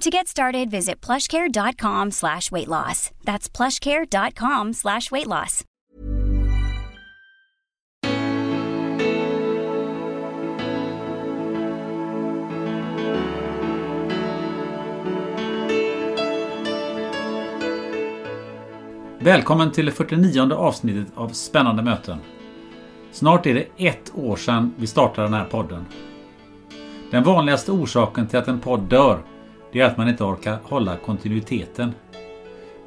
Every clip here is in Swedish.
To get started, visit plushcare.com slash weight loss. That's plushcare.com slash weight loss. Välkommen till det 49 avsnittet av Spännande möten. Snart är det ett år sedan vi startade den här podden. Den vanligaste orsaken till att en podd dör det är att man inte orkar hålla kontinuiteten.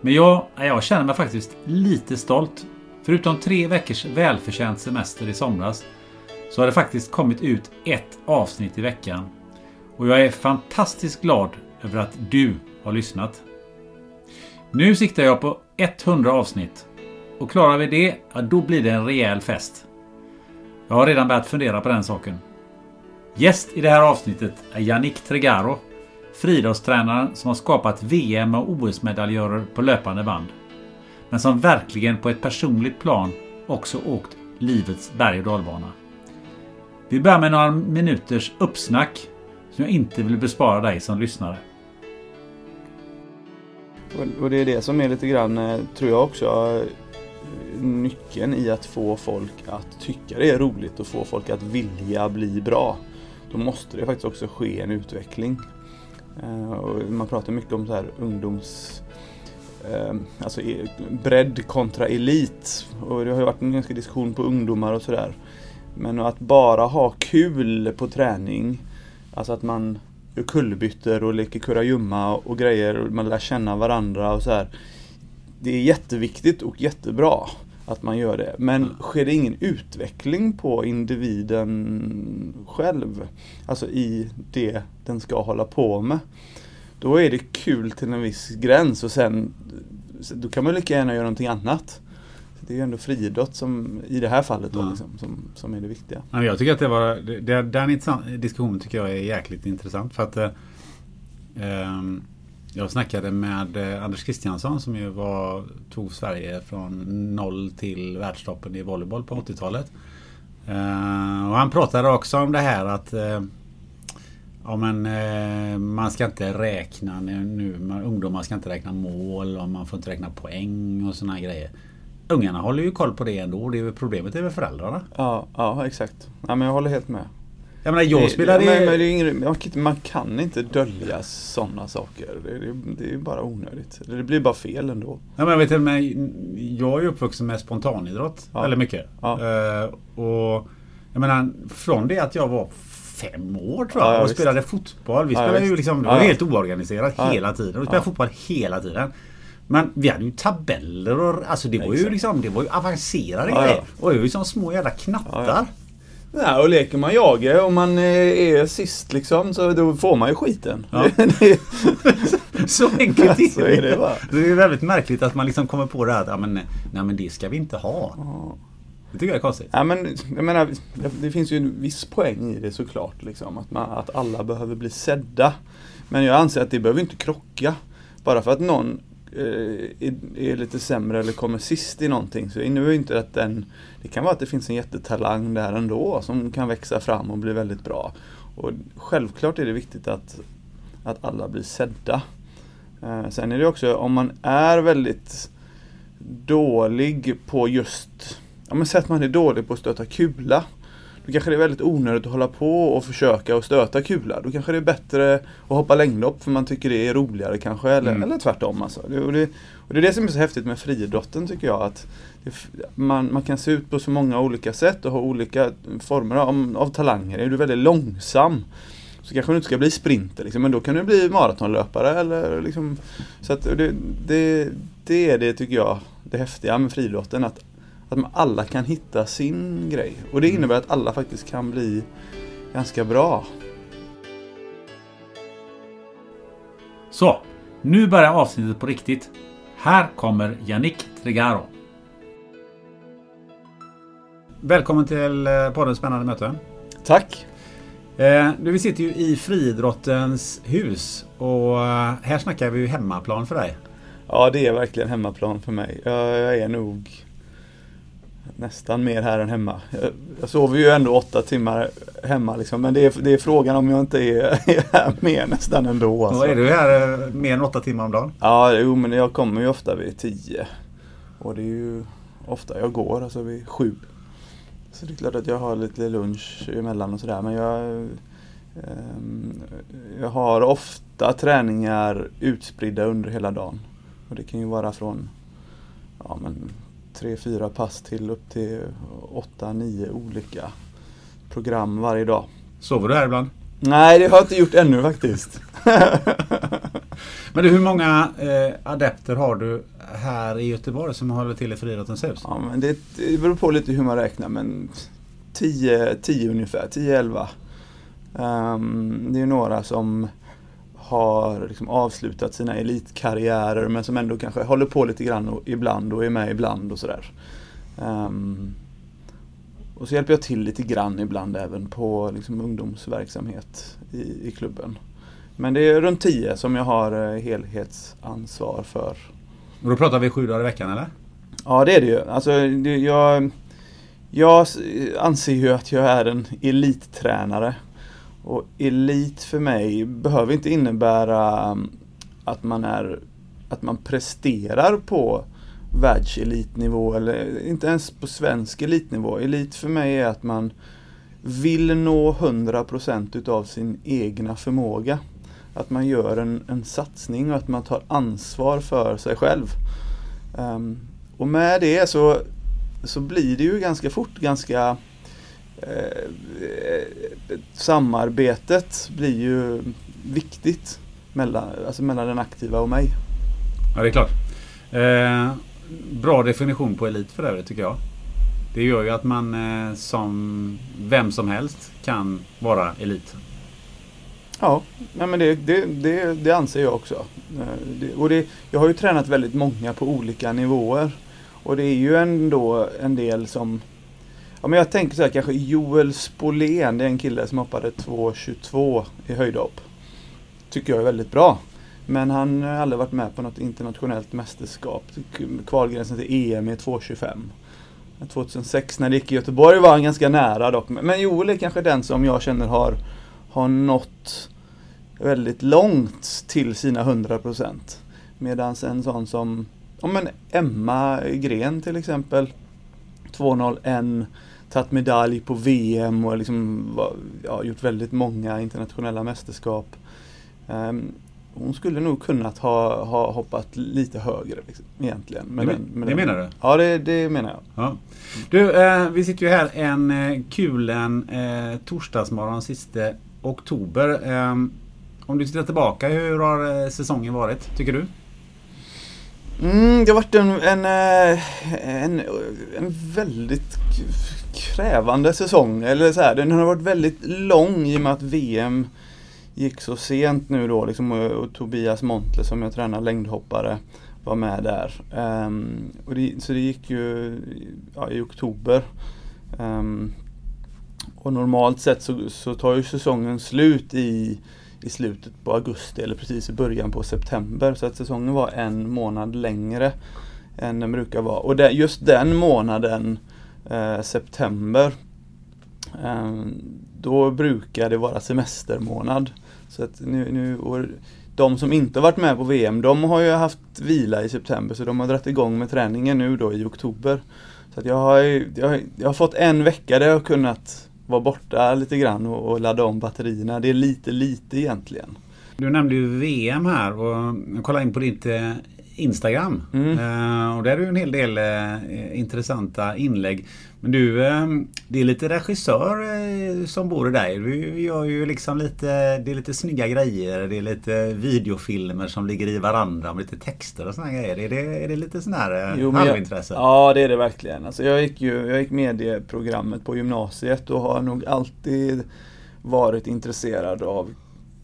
Men jag, jag känner mig faktiskt lite stolt. Förutom tre veckors välförtjänt semester i somras så har det faktiskt kommit ut ett avsnitt i veckan. Och jag är fantastiskt glad över att du har lyssnat. Nu siktar jag på 100 avsnitt. Och klarar vi det, ja, då blir det en rejäl fest. Jag har redan börjat fundera på den saken. Gäst i det här avsnittet är Yannick Tregaro. Friidrottstränaren som har skapat VM och OS-medaljörer på löpande band. Men som verkligen på ett personligt plan också åkt livets berg och dalbana. Vi börjar med några minuters uppsnack som jag inte vill bespara dig som lyssnare. Och, det är det som är lite grann, eh, tror jag också, nyckeln i att få folk att tycka det är roligt och få folk att vilja bli bra. Då måste det faktiskt också ske en utveckling. Eh, och man pratar mycket om så här ungdoms eh, alltså e, bredd kontra elit. Och det har ju varit en ganska diskussion på ungdomar och sådär. Men att bara ha kul på träning, alltså att man gör kullerbyttor och leker kurragömma och grejer och man lär känna varandra och så här. Det är jätteviktigt och jättebra att man gör det. Men sker det ingen utveckling på individen själv, alltså i det den ska hålla på med, då är det kul till en viss gräns och sen då kan man lika gärna göra någonting annat. Det är ju ändå friidrott som i det här fallet då, Ja. liksom, som, som är det viktiga. Jag tycker att det var, det, den diskussionen tycker jag är jäkligt intressant för att eh, ehm, jag snackade med eh, Anders Kristiansson som ju var, tog Sverige från noll till världstoppen i volleyboll på 80-talet. Eh, och han pratade också om det här att eh, Ja men man ska inte räkna nu, ungdomar ska inte räkna mål och man får inte räkna poäng och såna grejer. Ungarna håller ju koll på det ändå. Det är väl problemet är väl föräldrarna. Ja, ja exakt. Ja, men jag håller helt med. Jag menar jag spelade... ja, men, men det är ingen, man, kan, inte- dölja sådana saker. Det, det, det är bara onödigt. Det blir bara fel ändå. Ja, men jag, vet, men jag är uppvuxen med spontanidrott Ja. väldigt mycket. Ja. Eh, och jag menar från det att jag var fem år tror jag Ja, och visst. spelade fotboll. Vi spelade ju liksom, det var helt oorganiserat hela tiden. Vi spelade fotboll hela tiden. Men vi hade ju tabeller och alltså det var ju liksom det var ju avancerade grejer. Och det var ju som små jävla knattar. Ja, Nej, och leker man jaga om man eh, är sist liksom så då får man ju skiten. Ja. Så enkelt är Så är det bara. Det är väldigt märkligt att man liksom kommer på det här att ja, men, nej men det ska vi inte ha. Det tycker jag är konstigt. Ja, men jag menar, det, finns ju en viss poäng i det såklart. Liksom, att, man, att alla behöver bli sedda. Men jag anser att det behöver inte krocka. Bara för att någon Eh, är, är lite sämre eller kommer sist i någonting så innebär ju inte att den Det kan vara att det finns en jättetalang där ändå som kan växa fram och bli väldigt bra. Och självklart är det viktigt att, att alla blir sedda. Eh, sen är det också om man är väldigt dålig på just Ja men säg att man är dålig på att stöta kula då kanske det är väldigt onödigt att hålla på och försöka och stöta kula. Då kanske det är bättre att hoppa längdhopp för man tycker det är roligare kanske. Eller, Mm. eller tvärtom alltså. Det, och, det, och det är det som är så häftigt med friidrotten tycker jag. Att det, man, man kan se ut på så många olika sätt och ha olika former av, av talanger. Är du väldigt långsam så kanske du inte ska bli sprinter liksom, men då kan du bli maratonlöpare eller liksom Så det, det, det är det tycker jag, det häftiga med friidrotten att, att man alla kan hitta sin grej. Och det innebär att alla faktiskt kan bli ganska bra. Så, nu börjar avsnittet på riktigt. Här kommer Yannick Trigaro. Välkommen till eh, podden Spännande möte. Tack! Eh, du, vi sitter ju i friidrottens hus och eh, här snackar vi ju hemmaplan för dig. Ja, det är verkligen hemmaplan för mig. Jag, jag är nog nästan mer här än hemma. Jag, jag sover ju ändå åtta timmar hemma liksom, men det är, det är frågan om jag inte är, är här mer nästan ändå. Alltså. Är du här eh, mer än åtta timmar om dagen. Ja, jo men jag kommer ju ofta vid tio. Och det är ju ofta jag går, alltså vid sju. Så det är klart att jag har lite lunch emellan och sådär men jag ehm, Jag har ofta träningar utspridda under hela dagen. Och det kan ju vara från ja, men, tre, fyra pass till upp till åtta, nio olika program varje dag. Sover du här ibland? Nej, det har jag inte gjort ännu faktiskt. Men du, hur många eh, adepter har du här i Göteborg som håller till i Friidrottens hus? Ja, men det, det beror på lite hur man räknar men 10, 10 ungefär, 10-11. Um, det är några som har liksom avslutat sina elitkarriärer men som ändå kanske håller på lite grann och, ibland och är med ibland och sådär. Ehm, och så hjälper jag till lite grann ibland även på liksom, ungdomsverksamhet i, i klubben. Men det är runt 10 som jag har eh, helhetsansvar för. Och då pratar vi sju dagar i veckan eller? Ja det är det ju. Alltså, det, jag, jag anser ju att jag är en elittränare. Och elit för mig behöver inte innebära um, att man är att man presterar på världselitnivå eller inte ens på svensk elitnivå. Elit för mig är att man vill nå 100% utav sin egna förmåga. Att man gör en, en satsning och att man tar ansvar för sig själv. Um, och med det så, så blir det ju ganska fort ganska Samarbetet blir ju viktigt mellan, alltså mellan den aktiva och mig. Ja, det är klart. Eh, bra definition på elit för övrigt tycker jag. Det gör ju att man eh, som vem som helst kan vara elit. Ja, nej men det, det, det, det anser jag också. Eh, och det, jag har ju tränat väldigt många på olika nivåer. Och det är ju ändå en del som Ja men jag tänker så här kanske Joel Spolén, det är en kille som hoppade 2.22 i höjdhopp. Tycker jag är väldigt bra. Men han har aldrig varit med på något internationellt mästerskap. Kvalgränsen till EM är 2.25. 2006 när det gick i Göteborg var han ganska nära dock. Men Joel är kanske den som jag känner har, har nått väldigt långt till sina 100%. Medan en sån som ja, men Emma Gren till exempel 2.01 tagit medalj på VM och liksom ja, gjort väldigt många internationella mästerskap. Ehm, hon skulle nog kunnat ha, ha hoppat lite högre liksom, egentligen. med Det den- med det den- menar du? Ja, det, det menar jag. Ja. Du, eh, vi sitter ju här en eh, kulen eh, torsdagsmorgon sista oktober. Eh, om du tittar tillbaka, hur har eh, säsongen varit tycker du? Mm, det har varit en, en, eh, en, en väldigt krävande säsong. Eller så här, den har varit väldigt lång i och med att VM gick så sent nu då. Liksom, och, och Tobias Montle som jag tränar längdhoppare var med där. Um, och det, så det gick ju ja, i oktober. Um, och normalt sett så, så tar ju säsongen slut i i slutet på augusti eller precis i början på september. Så att säsongen var en månad längre än den brukar vara. Och det, just den månaden, eh, september, eh, då brukar det vara semestermånad. Så att nu, nu och de som inte varit med på VM, de har ju haft vila i september så de har dragit igång med träningen nu då i oktober. Så att jag har, jag, har- jag har fått en vecka där jag har kunnat vara borta lite grann och, och ladda om batterierna. Det är lite lite egentligen. Du nämnde ju VM här och jag kollade in på ditt eh, Instagram. Mm. Uh, och där är det en hel del uh, intressanta inlägg. Men du, uh, det är lite regissör som bor i dig. Du gör ju liksom lite, det är lite snygga grejer. Det är lite videofilmer som ligger i varandra med lite texter och sådana grejer. Är det, är det lite sån här jo, halvintresse? Jag, ja, det är det verkligen. Alltså jag gick ju jag gick medieprogrammet på gymnasiet och har nog alltid varit intresserad av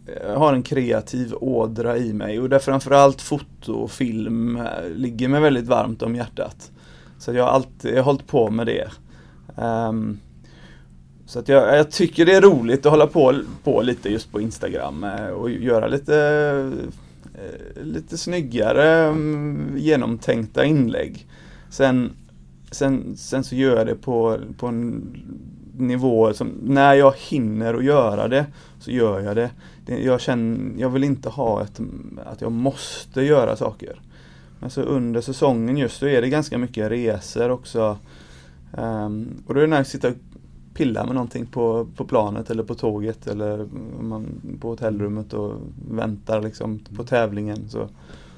Eh, har en kreativ ådra i mig och där framförallt foto och film eh, ligger mig väldigt varmt om hjärtat. Så jag har alltid jag har hållit på med det. Um, så att jag, jag, tycker det är roligt att hålla på, på lite just på Instagram eh, och göra lite, lite snyggare mm, genomtänkta inlägg. Sen, sen, sen så gör jag det på, på en nivå som, när jag hinner att göra det, så gör jag det det, jag, känner, jag vill inte ha ett, att jag måste göra saker. Men så under säsongen just så är det ganska mycket resor också. Um, och då är det nice att sitta och pilla med någonting på, på planet eller på tåget eller man, på hotellrummet och väntar liksom på tävlingen. Så,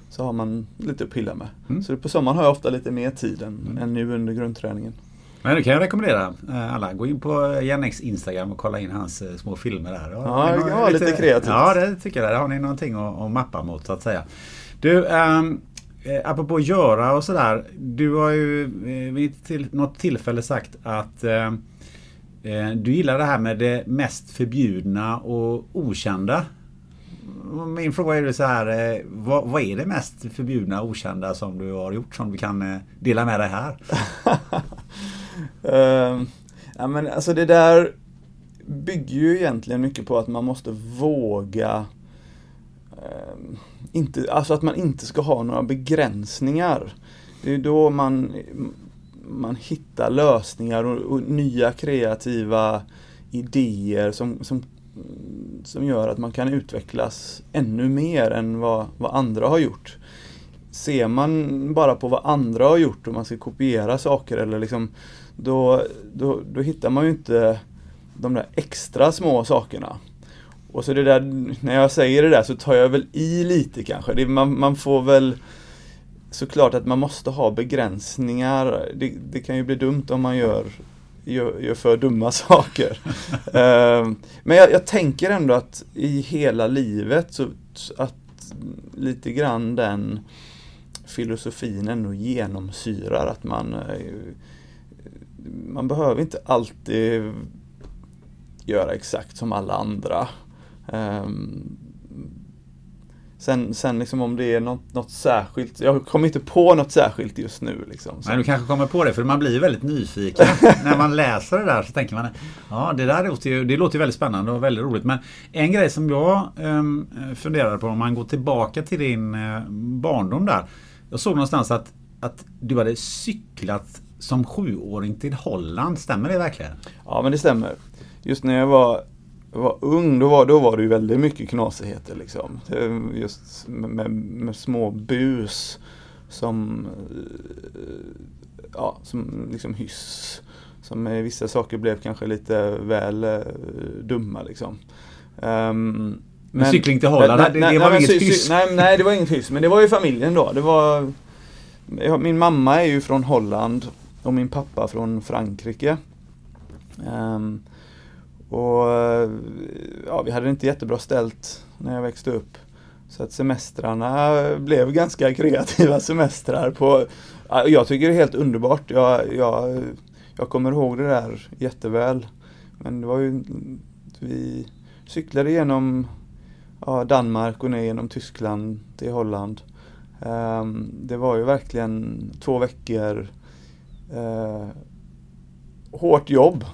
så har man lite att pilla med. Mm. Så på sommaren har jag ofta lite mer tid än, mm. än nu under grundträningen. Men det kan jag rekommendera eh, alla. Gå in på Jannex Instagram och kolla in hans eh, små filmer där. Ja, vara lite, lite kreativt. Ja, det tycker jag. Där har ni någonting att, att mappa mot så att säga. Du, um, apropå att göra och sådär. Du har ju vid till, något tillfälle sagt att uh, du gillar det här med det mest förbjudna och okända. Min fråga är så här, vad, vad, är det mest förbjudna och okända som du har gjort som du kan dela med dig här? Uh, ja, men alltså det där bygger ju egentligen mycket på att man måste våga uh, inte, Alltså att man inte ska ha några begränsningar. Det är då man, man hittar lösningar och, och nya kreativa idéer som, som, som gör att man kan utvecklas ännu mer än vad, vad andra har gjort. Ser man bara på vad andra har gjort och man ska kopiera saker eller liksom då, då, då hittar man ju inte de där extra små sakerna. Och så det där, när jag säger det där så tar jag väl i lite kanske. Det, man, man får väl såklart att man måste ha begränsningar. Det, det kan ju bli dumt om man gör, gör, gör för dumma saker. uh, men jag, jag, tänker ändå att i hela livet så att lite grann den filosofin ändå genomsyrar att man uh, man behöver inte alltid göra exakt som alla andra. Um, sen, sen liksom om det är något, något särskilt, jag kommer inte på något särskilt just nu. Liksom, Nej, du kanske kommer på det för man blir väldigt nyfiken. När man läser det där så tänker man, ja det där låter ju, det låter väldigt spännande och väldigt roligt. Men en grej som jag um, funderade på om man går tillbaka till din uh, barndom där. Jag såg någonstans att, att du hade cyklat som sjuåring till Holland. Stämmer det verkligen? Ja men det stämmer. Just när jag var, var ung då var, då var det ju väldigt mycket knasigheter liksom. Just med, med små bus som, ja, som liksom hyss. Som med vissa saker blev kanske lite väl uh, dumma liksom. Um, men, cykling till Holland, nej, det, det var nej, inget hyss? Nej, nej, det var inget hyss. Men det var ju familjen då. Det var, min mamma är ju från Holland och min pappa från Frankrike. Um, och ja, vi hade det inte jättebra ställt när jag växte upp. Så att semestrarna blev ganska kreativa semestrar. På, jag tycker det är helt underbart. Jag, jag, jag kommer ihåg det där jätteväl. Men det var ju, vi cyklade genom ja, Danmark och ner genom Tyskland till Holland. Um, det var ju verkligen två veckor eh, hårt jobb.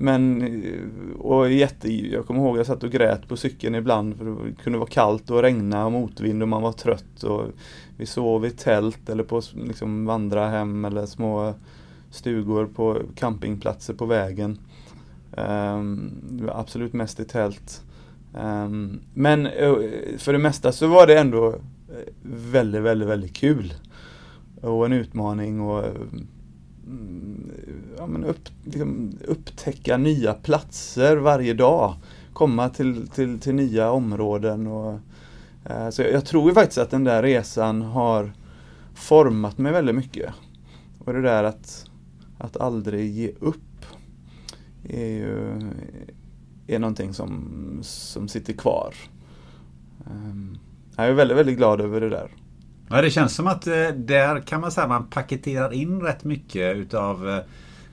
Men, eh, och jätte, jag kommer ihåg jag satt och grät på cykeln ibland för det kunde vara kallt och regna och motvind och man var trött. Och vi sov i tält eller på liksom vandrarhem eller små stugor på campingplatser på vägen. Um, absolut mest i tält. Um, men eh, för det mesta så var det ändå eh, väldigt, väldigt, väldigt kul. Och en utmaning och Mm, ja, men upp, liksom, upptäcka nya platser varje dag. Komma till, till, till nya områden. Och, eh, så jag, jag tror ju faktiskt att den där resan har format mig väldigt mycket. Och det där att, att aldrig ge upp är ju är någonting som, som sitter kvar. Eh, jag är väldigt, väldigt glad över det där. Ja, det känns som att eh, där kan man säga att man paketerar in rätt mycket utav eh,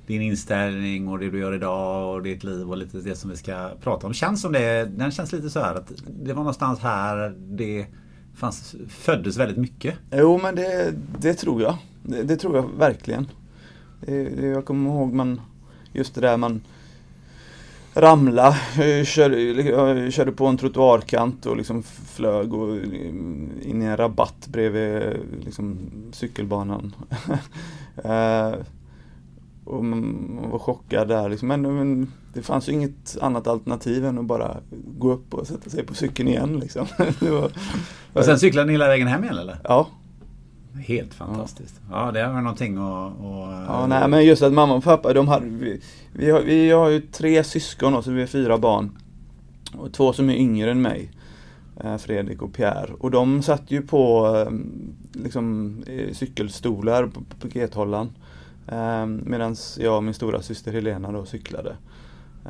din inställning och det du gör idag och ditt liv och lite det som vi ska prata om. Känns som det, den känns lite så här att det var någonstans här det fanns, föddes väldigt mycket. Jo men det, det tror jag. Det, det tror jag verkligen. Det, jag kommer ihåg man, just det där man ramla, körde, körde på en trottoarkant och liksom flög och in i en rabatt bredvid liksom, cykelbanan. Eh, och man var chockad där liksom. men, men, det fanns ju inget annat alternativ än att bara gå upp och sätta sig på cykeln igen liksom. var, och sen cyklade ni hela vägen hem igen eller? Ja. Helt fantastiskt. Ja, det är någonting att... att ja, nej, men just att mamma och pappa, de hade, vi, vi, har, vi har ju tre syskon och så vi är fyra barn. Och två som är yngre än mig. Eh, Fredrik och Pierre. Och de satt ju på ehm, liksom, cykelstolar på pakethållaren. Ehm, Medan jag och min stora syster Helena då cyklade.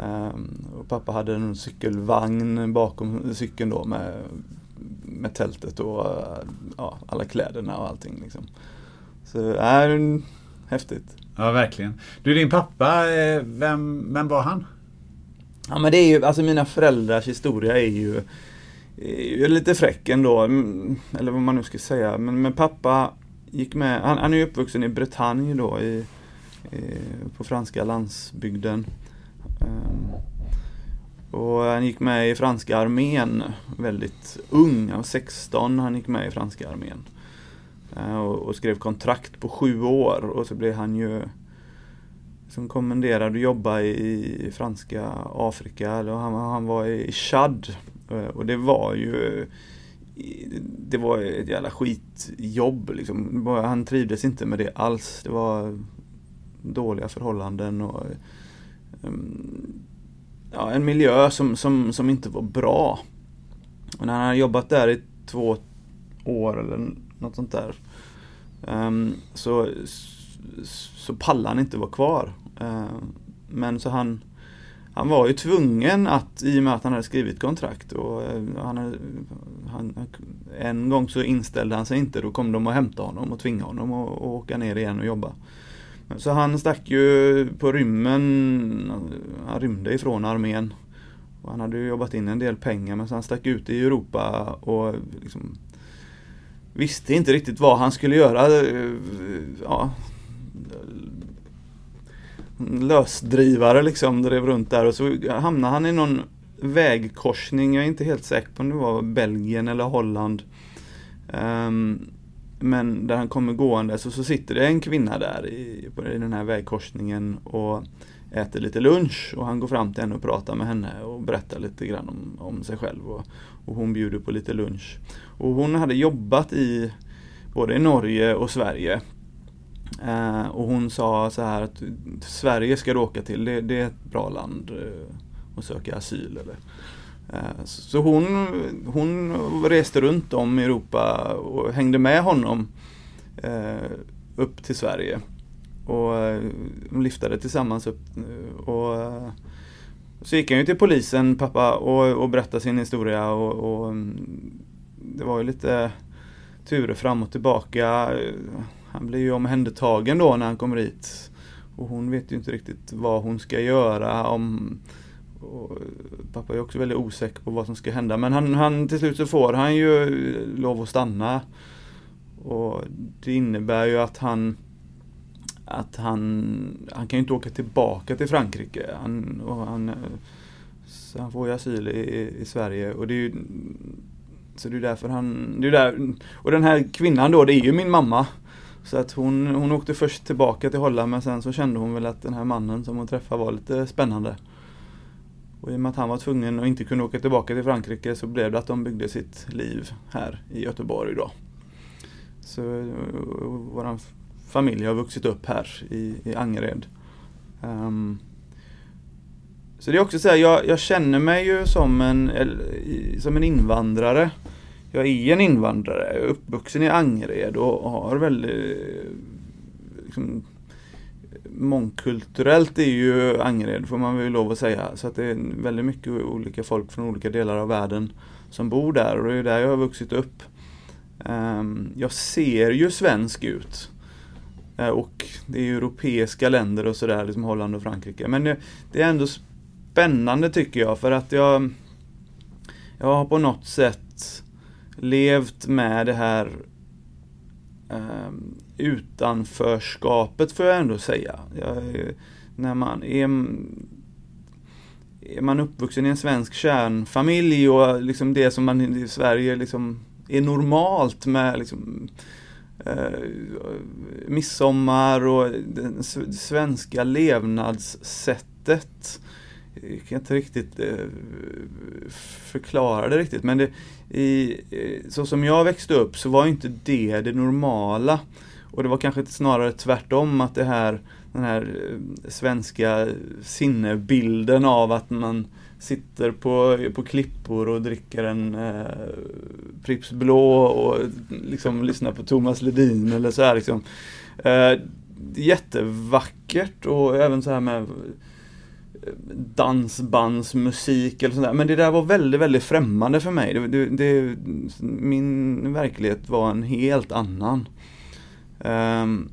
Ehm, och pappa hade en cykelvagn bakom cykeln då med med tältet och ja, alla kläderna och allting. Liksom. Så är häftigt. Ja, verkligen. Du, din pappa, eh, vem, vem var han? Ja, men det är ju, alltså mina föräldrars historia är ju, är ju lite fräck ändå, mm, eller vad man nu ska säga. Men, men pappa gick med, han, han är ju uppvuxen i Bretagne då, i, i på franska landsbygden. Um, och han gick med i franska armén väldigt ung, han var 16 han gick med i franska armén. Eh, och, och skrev kontrakt på sju år och så blev han ju som kommenderad att jobba i, i franska Afrika. Han, han var i Chad eh, och det var ju det var ett jävla skitjobb liksom. Han trivdes inte med det alls. Det var dåliga förhållanden och um, ja, en miljö som, som, som inte var bra. Och när han hade jobbat där i två år eller något sånt där um, så, så pallade han inte vara kvar. Uh, men så han, han var ju tvungen att, i och med att han hade skrivit kontrakt och eh, han, han, en gång så inställde han sig inte, då kom de och hämtade honom och tvingade honom att åka ner igen och jobba. Så han stack ju på rymmen, han rymde ifrån armén. Och han hade ju jobbat in en del pengar men så han stack ut i Europa och liksom visste inte riktigt vad han skulle göra. Ja, lösdrivare liksom, drev runt där och så hamnade han i någon vägkorsning, jag är inte helt säker på om det var Belgien eller Holland. Um, men där han kommer gående så, så sitter det en kvinna där i, på, i den här vägkorsningen och äter lite lunch och han går fram till henne och pratar med henne och berättar lite grann om, om sig själv och, och hon bjuder på lite lunch. Och hon hade jobbat i både i Norge och Sverige. Eh, och hon sa så här att Sverige ska du åka till, det, det är ett bra land eh, att söka asyl. Eller. Eh, så hon, hon reste runt om i Europa och hängde med honom eh, upp till Sverige. Och eh, de liftade tillsammans upp. Och, så gick han ju till polisen, pappa, och, och berättade sin historia. Och, och, mm, det var ju lite turer fram och tillbaka. Han blir ju omhändertagen då när han kommer hit. Och hon vet ju inte riktigt vad hon ska göra. om och eh, pappa är också väldigt osäker på vad som ska hända men han, han, till slut så får han ju eh, lov att stanna. Och det innebär ju att han att han, han kan ju inte åka tillbaka till Frankrike. Han, och han, eh, så han får ju asyl i, i Sverige och det är ju så det är därför han, det är där, och den här kvinnan då, det är ju min mamma. Så att hon, hon åkte först tillbaka till Holland men sen så kände hon väl att den här mannen som hon träffade var lite spännande. Och i och med att han var tvungen och inte kunde åka tillbaka till Frankrike så blev det att de byggde sitt liv här i Göteborg då. Så eh, vår familj har vuxit upp här i, i Angered. Um, så det är också så här, jag, jag, känner mig ju som en, som en invandrare. Jag är en invandrare, Jag är uppvuxen i Angered och har väldigt liksom, mångkulturellt är ju Angered får man väl lov att säga. Så att det är väldigt mycket olika folk från olika delar av världen som bor där och det är där jag har vuxit upp. Ehm, jag ser ju svensk ut. Eh, och det är europeiska länder och sådär, liksom Holland och Frankrike. Men det, det, är ändå spännande tycker jag för att jag Jag har på något sätt levt med det här ehm, utanförskapet får jag ändå säga. Jag, när man är, är man uppvuxen i en svensk kärnfamilj och liksom det som man i Sverige liksom är normalt med liksom, eh, midsommar och det svenska levnadssättet. Jag kan inte riktigt eh, förklara det riktigt men det, i, eh, så som jag växte upp så var inte det det normala. Och det var kanske snarare tvärtom att det här den här eh, svenska sinnebilden av att man sitter på, på klippor och dricker en eh, Pripps Blå och liksom lyssnar på Thomas Ledin eller så här liksom. Eh, jättevackert och även så här med eh, dansbandsmusik eller sådär. Men det där var väldigt, väldigt främmande för mig. Det, det, det, min verklighet var en helt annan. Um,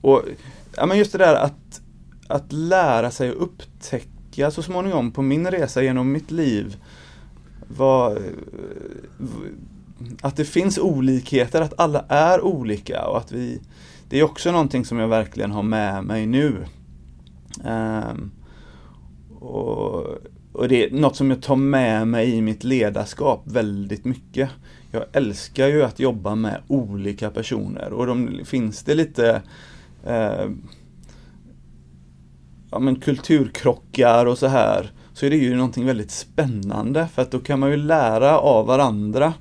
och ja, men just det där att, att lära sig och upptäcka så småningom på min resa genom mitt liv var eh, att det finns olikheter, att alla är olika och att vi Det är också någonting som jag verkligen har med mig nu. Um, och, och det är något som jag tar med mig i mitt ledarskap väldigt mycket jag älskar ju att jobba med olika personer och de, finns det lite eh, ja, men kulturkrockar och så här så är det ju någonting väldigt spännande för att då kan man ju lära av varandra.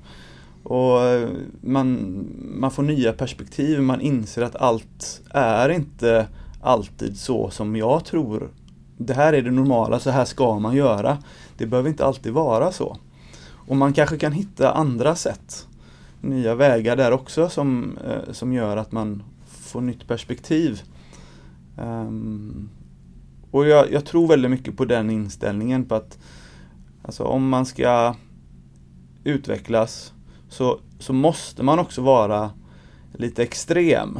Och eh, man, man får nya perspektiv, man inser att allt är inte alltid så som jag tror. Det här är det normala, så här ska man göra. Det behöver inte alltid vara så. Och man kanske kan hitta andra sätt, nya vägar där också som, eh, som gör att man får nytt perspektiv. Um, och jag, jag, tror väldigt mycket på den inställningen på att alltså, om man ska utvecklas så, så måste man också vara lite extrem.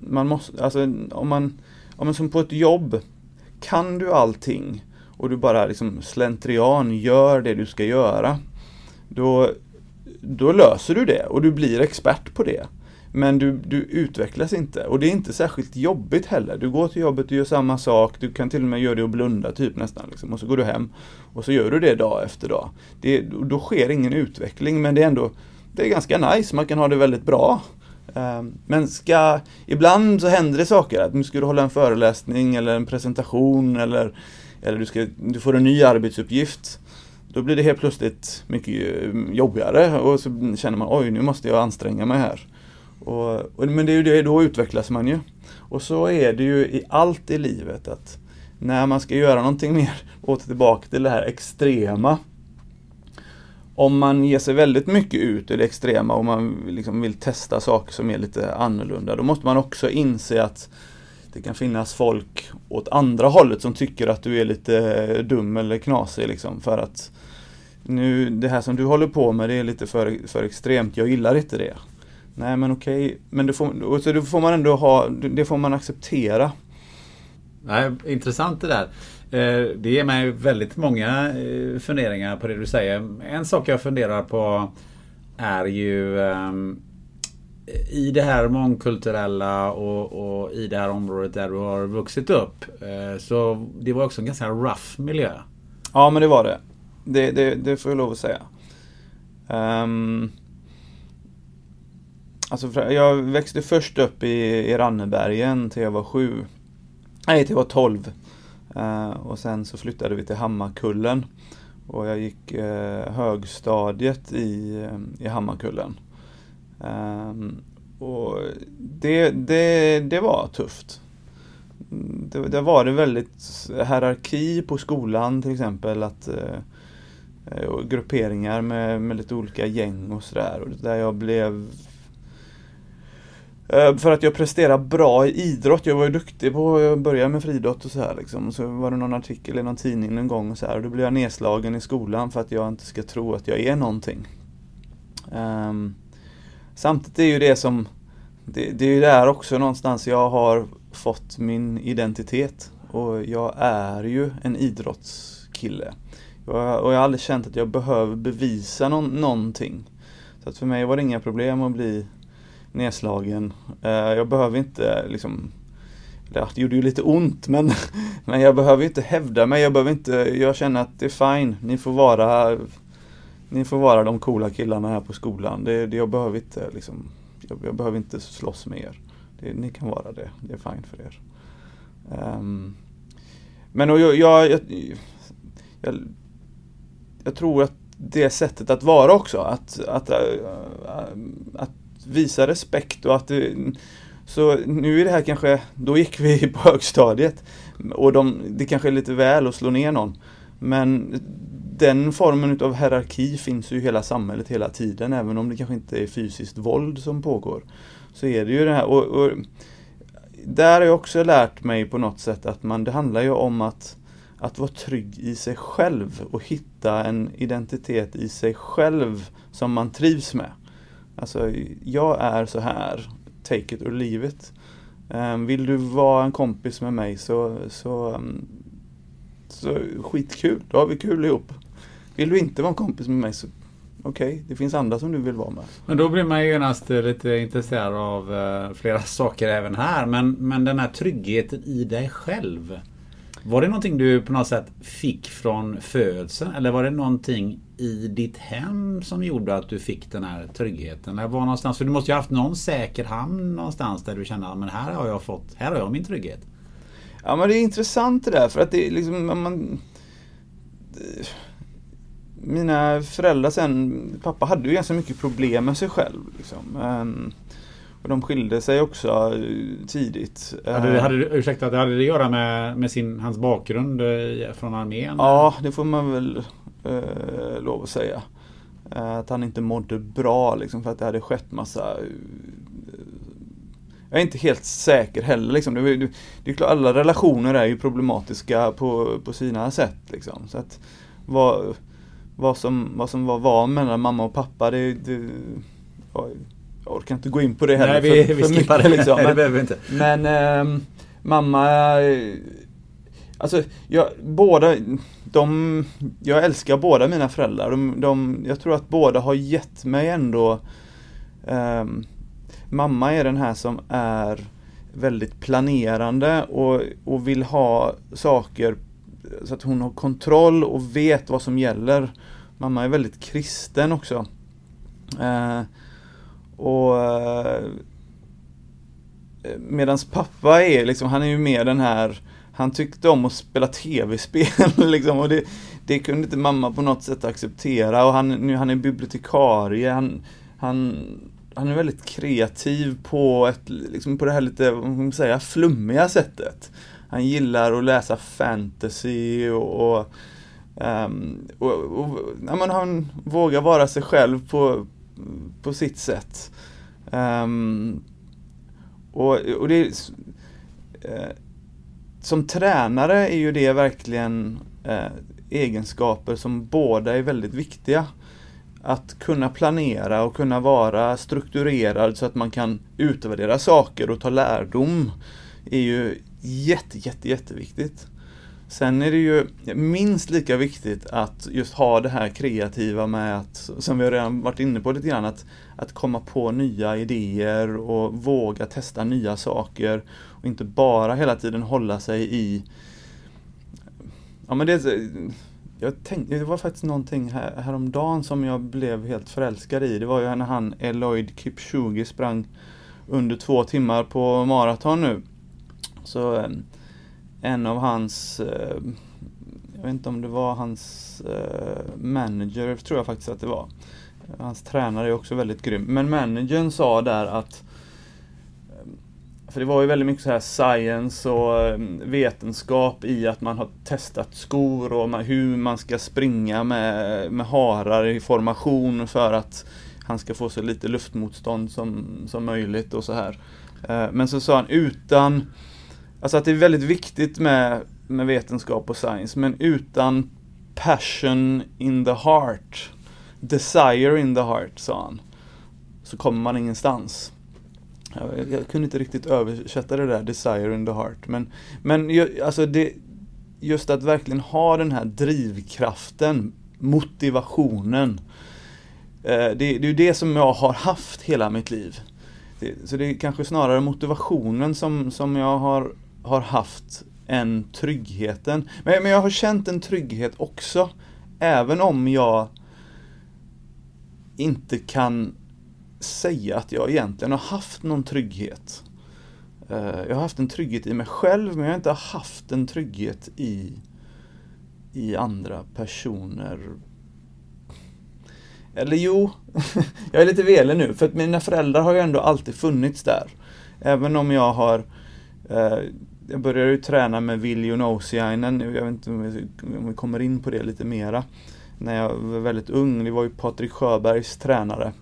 Man måste, alltså, om man, om man som på ett jobb, kan du allting och du bara liksom slentrian gör det du ska göra då, då löser du det och du blir expert på det. Men du, du utvecklas inte och det är inte särskilt jobbigt heller. Du går till jobbet och gör samma sak, du kan till och med göra det och blunda typ nästan. Liksom. Och så går du hem och så gör du det dag efter dag. Det, då sker ingen utveckling men det är ändå det är ganska nice, man kan ha det väldigt bra. Ehm, men ska, ibland så händer det saker, att nu ska du hålla en föreläsning eller en presentation eller, eller du, ska, du får en ny arbetsuppgift. Då blir det helt plötsligt mycket eh, jobbigare och så känner man oj nu måste jag anstränga mig här. Och, och, men det är ju det, då utvecklas man ju. Och så är det ju i allt i livet att när man ska göra någonting mer, åter tillbaka till det här extrema. Om man ger sig väldigt mycket ut i det extrema och man liksom vill testa saker som är lite annorlunda, då måste man också inse att det kan finnas folk åt andra hållet som tycker att du är lite eh, dum eller knasig liksom för att nu det här som du håller på med det är lite för, för extremt, jag gillar inte det. Nej men okej, men det får, så det får man ändå ha, det får man acceptera. Nej, intressant det där. Eh, det ger mig väldigt många eh, funderingar på det du säger. En sak jag funderar på är ju ehm, i det här mångkulturella och, och, i det här området där du har vuxit upp. Eh, så det var också en ganska rough miljö. Ja men det var det. Det, det, det får jag lov att säga. Um, alltså jag växte först upp i, i Rannebergen till jag var sju. Nej, till jag var tolv. Uh, och sen så flyttade vi till Hammarkullen. Och jag gick uh, högstadiet i, i Hammarkullen. Um, och det, det, det var tufft. Det, det var det väldigt hierarki på skolan till exempel. att uh, Eh, och grupperingar med, med lite olika gäng och sådär. Där jag blev eh, för att jag presterade bra i idrott. Jag var ju duktig på, jag började med friidrott och så här liksom. Så var det någon artikel i någon tidning en gång och så här. Och då blev jag nedslagen i skolan för att jag inte ska tro att jag är någonting. Um, samtidigt är ju det som, det, det är ju där också någonstans jag har fått min identitet. Och jag är ju en idrottskille. Jag, och jag har aldrig känt att jag behöver bevisa någon, någonting. Så att för mig var det inga problem att bli nedslagen. Eh, jag behöver inte liksom det gjorde ju lite ont men, men jag behöver inte hävda mig, jag behöver inte, jag känner att det är fine, ni får vara Ni får vara de coola killarna här på skolan. Det, det jag behöver inte liksom, jag, jag, behöver inte slåss med er. Det, ni kan vara det, det är fine för er. Um, men jag, jag, jag, jag, jag tror att det sättet att vara också, att, att, äh, att, visa respekt och att det, så nu är det här kanske, då gick vi på högstadiet och de, det kanske är lite väl att slå ner någon. Men den formen av hierarki finns ju i hela samhället hela tiden, även om det kanske inte är fysiskt våld som pågår. Så är det ju det här. Och, och där har jag också lärt mig på något sätt att man, det handlar ju om att, att vara trygg i sig själv och hitta en identitet i sig själv som man trivs med. Alltså, jag är så här. Take it or leave it. Ehm, vill du vara en kompis med mig så, så, mm, så skitkul, då har vi kul ihop. Vill du inte vara en kompis med mig så okej, okay, det finns andra som du vill vara med. Men då blir man ju genast lite intresserad av eh, flera saker även här. Men, men den här tryggheten i dig själv. Var det någonting du på något sätt fick från födseln eller var det någonting i ditt hem som gjorde att du fick den här tryggheten? Eller var någonstans, för du måste ju ha haft någon säker hamn någonstans där du kände att här har jag fått, här har jag min trygghet. Ja men det är intressant det där för att det är liksom man, Mina föräldrar sen, pappa hade ju ganska mycket problem med sig själv. Liksom. Ehm, och de skilde sig också eh, tidigt. Hade, det, hade, ursäkta, hade det att göra med, med sin, hans bakgrund eh, från armén? Ja, det får man väl eh, lov att säga. Eh, att han inte mådde bra liksom för att det hade skett massa jag är inte helt säker heller. Liksom. Det, det, det är klart, alla relationer är ju problematiska på, på sina sätt. Liksom. Så att vad, vad, som, vad som var var mellan mamma och pappa, det, det jag orkar inte gå in på det heller. Nej, vi, för, vi skippar det. Liksom. Men, det behöver vi inte. Men eh, mamma, alltså jag, båda, de, jag älskar båda mina föräldrar. De, de, jag tror att båda har gett mig ändå eh, Mamma är den här som är väldigt planerande och, och vill ha saker så att hon har kontroll och vet vad som gäller. Mamma är väldigt kristen också. Eh, och eh, Medans pappa är liksom, han är ju mer den här Han tyckte om att spela tv-spel liksom. Och det, det kunde inte mamma på något sätt acceptera. Och han, nu, han är bibliotekarie, han, han, han är väldigt kreativ på ett, liksom på det här lite, vad man säga, flummiga sättet. Han gillar att läsa fantasy och, och, um, och, och ja, men han vågar vara sig själv på, på sitt sätt. Um, och, och det uh, Som tränare är ju det verkligen uh, egenskaper som båda är väldigt viktiga. Att kunna planera och kunna vara strukturerad så att man kan utvärdera saker och ta lärdom är ju jätte, jätte, jätteviktigt. Sen är det ju minst lika viktigt att just ha det här kreativa med att, som vi redan varit inne på lite grann, att, att komma på nya idéer och våga testa nya saker och inte bara hela tiden hålla sig i Ja men det, jag tänkte, det var faktiskt någonting här, häromdagen som jag blev helt förälskad i. Det var ju när han Eloid Kipchoge sprang under två timmar på maraton nu. Så ehm, en av hans, eh, jag vet inte om det var hans eh, manager, tror jag faktiskt att det var. Hans tränare är också väldigt grym. Men managern sa där att eh, för det var ju väldigt mycket så här science och vetenskap i att man har testat skor och hur man ska springa med, med harar i formation för att han ska få så lite luftmotstånd som, som möjligt och så här. Men så sa han utan, alltså att det är väldigt viktigt med, med vetenskap och science, men utan passion in the heart, desire in the heart, sa han, så kommer man ingenstans. Jag, jag, kunde inte riktigt översätta det där, desire in the heart. Men, men alltså det, just att verkligen ha den här drivkraften, motivationen. Eh, det, det är ju det som jag har haft hela mitt liv. Det, så det är kanske snarare motivationen som, som jag har, har haft en tryggheten. Men, men jag har känt en trygghet också. Även om jag inte kan säga att jag egentligen har haft någon trygghet. Eh, jag har haft en trygghet i mig själv men jag har inte haft en trygghet i, i andra personer. Eller jo, jag är lite velig nu för att mina föräldrar har ju ändå alltid funnits där. Även om jag har eh, Eh, jag började ju träna med Viljo Nousiainen, jag vet inte om vi kommer in på det lite mera. När jag var väldigt ung, det var ju Patrik Sjöbergs tränare.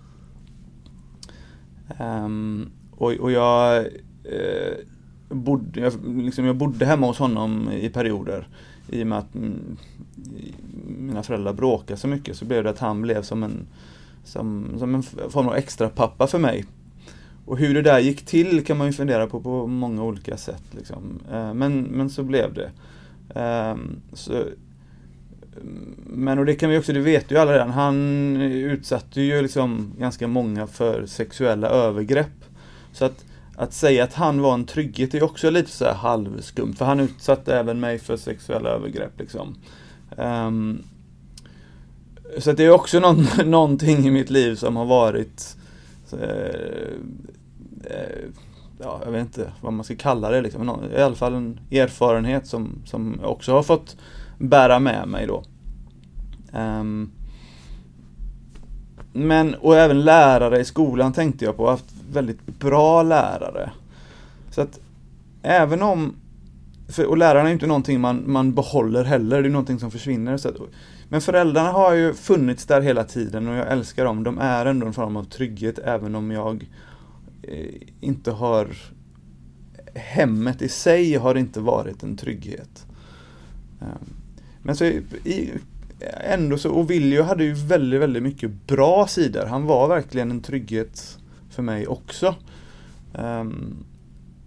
Um, och, och, jag, eh, bodde, jag, liksom, jag bodde hemma hos honom i perioder. I och med att mm, mina föräldrar bråkade så mycket så blev det att han blev som en, som, som en form av extra pappa för mig. Och hur det där gick till kan man ju fundera på på många olika sätt. Liksom. Eh, men, men så blev det. Ehm, så, men och det kan vi också, det vet ju alla redan, han utsatte ju liksom ganska många för sexuella övergrepp. Så att, att säga att han var en trygghet är också lite så här halvskumt, för han utsatte även mig för sexuella övergrepp liksom. Um, så att det är också någon, någonting i mitt liv som har varit så, Eh, ja, jag vet inte vad man ska kalla det liksom. I alla fall en erfarenhet som, som jag också har fått bära med mig då. Um, men, och även lärare i skolan tänkte jag på, jag har haft väldigt bra lärare. Så att även om, för, och lärarna är inte någonting man, man behåller heller, det är någonting som försvinner. Så att, men föräldrarna har ju funnits där hela tiden och jag älskar dem. De är ändå en form av trygghet även om jag Eh, inte har Hemmet i sig har inte varit en trygghet. Eh, men så i, ändå så, och Viljo hade ju väldigt, väldigt mycket bra sidor. Han var verkligen en trygghet för mig också. Eh,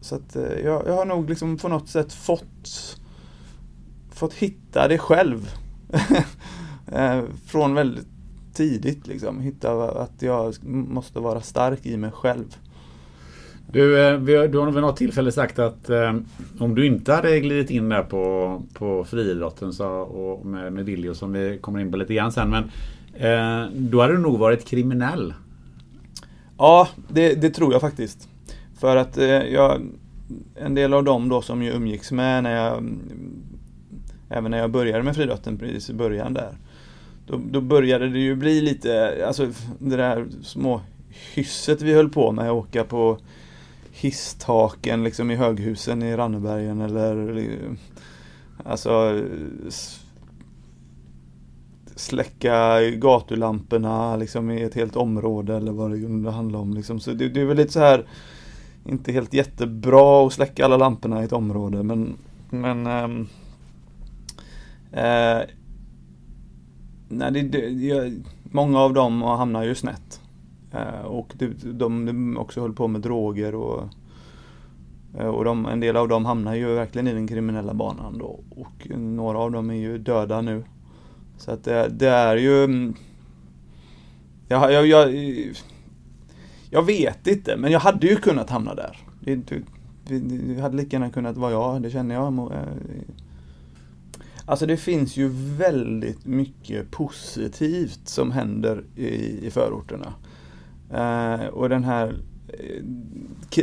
så att jag, jag, har nog liksom på något sätt fått, fått hitta det själv. från väldigt tidigt liksom. Hitta att jag måste vara stark i mig själv. Du, eh, har, du har vid något tillfälle sagt att eh, om du inte hade glidit in där på, på friidrotten så, och med, med Viljo som vi kommer in på lite grann sen. Men eh, då hade du nog varit kriminell. Ja, det, det tror jag faktiskt. För att eh, jag, en del av dem då som jag umgicks med när jag Även när jag började med friidrotten precis i början där. Då, då började det ju bli lite, alltså det där små hysset vi höll på med, att åka på hisstaken liksom i höghusen i Rannebergen eller eh, alltså släcka gatulamporna liksom i ett helt område eller vad det kunde handla om. Liksom. Så det, det är väl lite så här inte helt jättebra att släcka alla lamporna i ett område men, men ähm, äh, nej, det, det, jag, många av dem hamnar ju snett. Eh, och de, de, de också höll på med droger och, eh, och de, en del av dem hamnar ju verkligen i den kriminella banan då. Och några av dem är ju döda nu. Så att det, det är ju... Mm, jag, jag, jag, jag, vet inte, men jag hade ju kunnat hamna där. Det, det, det hade lika gärna kunnat vara jag, det känner jag. Eh, alltså det finns ju väldigt mycket positivt som händer i, i förorterna. Eh, och den här eh,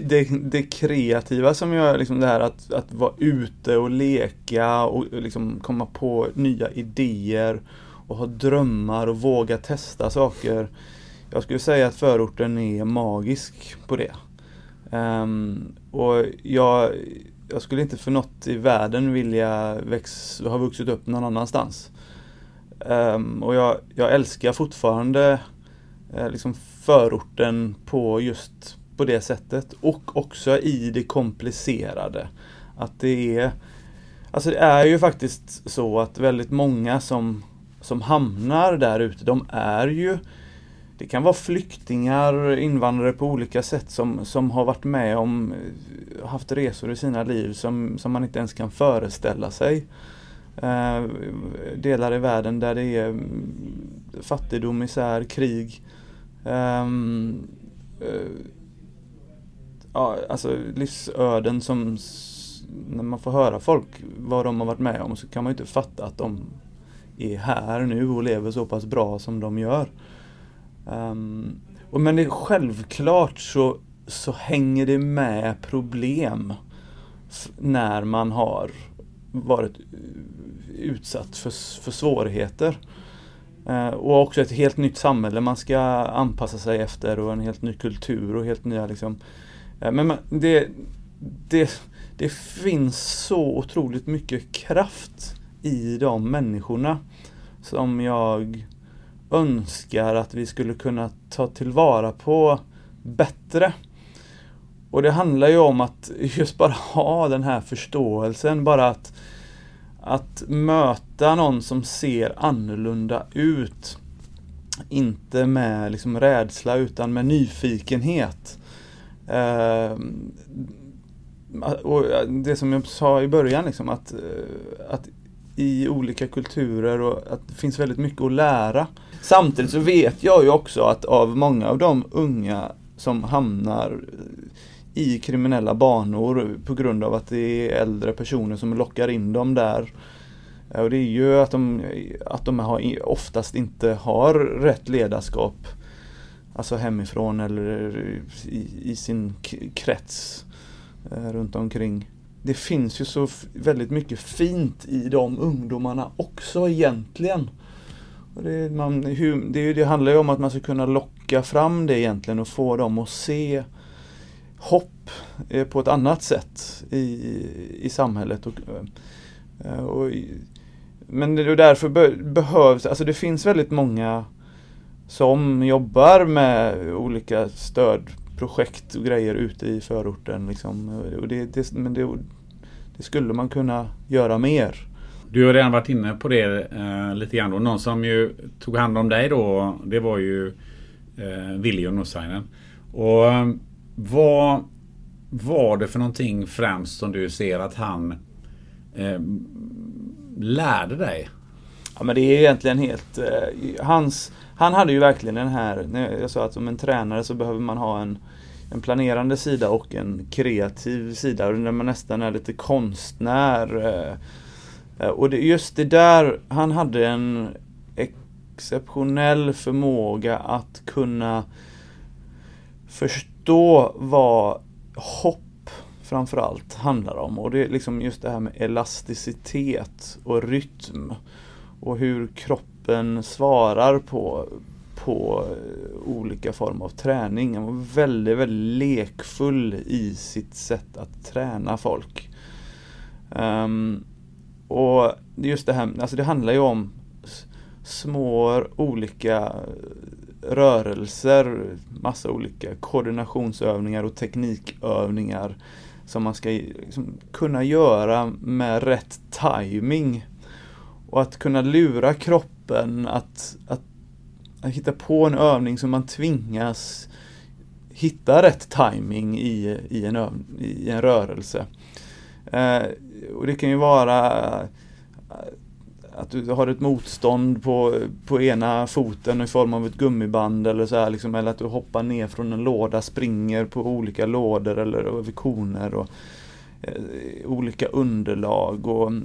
det, det, kreativa som gör liksom det här att, att vara ute och leka och liksom komma på nya idéer och ha drömmar och våga testa saker. Jag skulle säga att förorten är magisk på det. Um, och jag, jag skulle inte för något i världen vilja väx, ha vuxit upp någon annanstans. Um, och jag, jag älskar fortfarande uh, liksom förorten på just på det sättet och också i det komplicerade. Att det är Alltså det är ju faktiskt så att väldigt många som, som hamnar där ute, de är ju det kan vara flyktingar, invandrare på olika sätt som, som har varit med om, haft resor i sina liv som, som man inte ens kan föreställa sig. Eh, delar i världen där det är fattigdom, misär, krig. Um, uh, ja, alltså livsöden som när man får höra folk vad de har varit med om så kan man ju inte fatta att de är här nu och lever så pass bra som de gör. Um, och men det, självklart så, så hänger det med problem när man har varit eh, utsatt för, för svårigheter. Eh, och också ett helt nytt samhälle man ska anpassa sig efter och en helt ny kultur och helt nya liksom. Eh, men man, det, det, det finns så otroligt mycket kraft i de människorna som jag önskar att vi skulle kunna ta tillvara på bättre. Och det handlar ju om att just bara ha den här förståelsen, bara att, att möta någon som ser annorlunda ut. Inte med liksom rädsla utan med nyfikenhet. Eh, och det som jag sa i början, liksom, att, eh, att i olika kulturer och att det finns väldigt mycket att lära. Samtidigt så vet jag ju också att av många av de unga som hamnar i kriminella banor på grund av att det är äldre personer som lockar in dem där. Eh, och det är ju att de, att de har, oftast inte har rätt ledarskap. Alltså hemifrån eller i, i sin krets eh, runt omkring det finns ju så väldigt mycket fint i de ungdomarna också egentligen. Och det, man, hur, det, det handlar ju om att man ska kunna locka fram det egentligen och få dem att se hopp eh, på ett annat sätt i, i samhället. Och, eh, och, men det, därför be, behövs, alltså det finns väldigt många som jobbar med olika stödprojekt och grejer ute i förorten. Liksom. Och det, det, men det, det skulle man kunna göra mer. Du har redan varit inne på det eh, lite grann. Då. Någon som ju tog hand om dig då, det var ju eh, Viljo Nussainen. Och eh, vad var det för någonting främst som du ser att han eh, lärde dig? Ja men det är egentligen helt, eh, hans, han hade ju verkligen den här, jag sa att som en tränare så behöver man ha en en planerande sida och en kreativ sida. Där man nästan är lite konstnär. Eh, eh, och det, just det där, han hade en exceptionell förmåga att kunna förstå vad hopp framförallt handlar om. Och det är liksom just det här med elasticitet och rytm. Och hur kroppen svarar på, på eh, olika former av träning. Han var väldigt, väldigt lekfull i sitt sätt att träna folk. Um, och just det här, alltså det handlar ju om små olika eh, rörelser, massa olika koordinationsövningar och teknikövningar som man ska liksom kunna göra med rätt timing. Och att kunna lura kroppen att, att att hitta på en övning som man tvingas hitta rätt timing i, i, en, öv, i en rörelse. Eh, och det kan ju vara att du har ett motstånd på, på ena foten i form av ett gummiband eller så här, liksom, eller att du hoppar ner från en låda, springer på olika lådor eller över koner och eh, olika underlag och eh,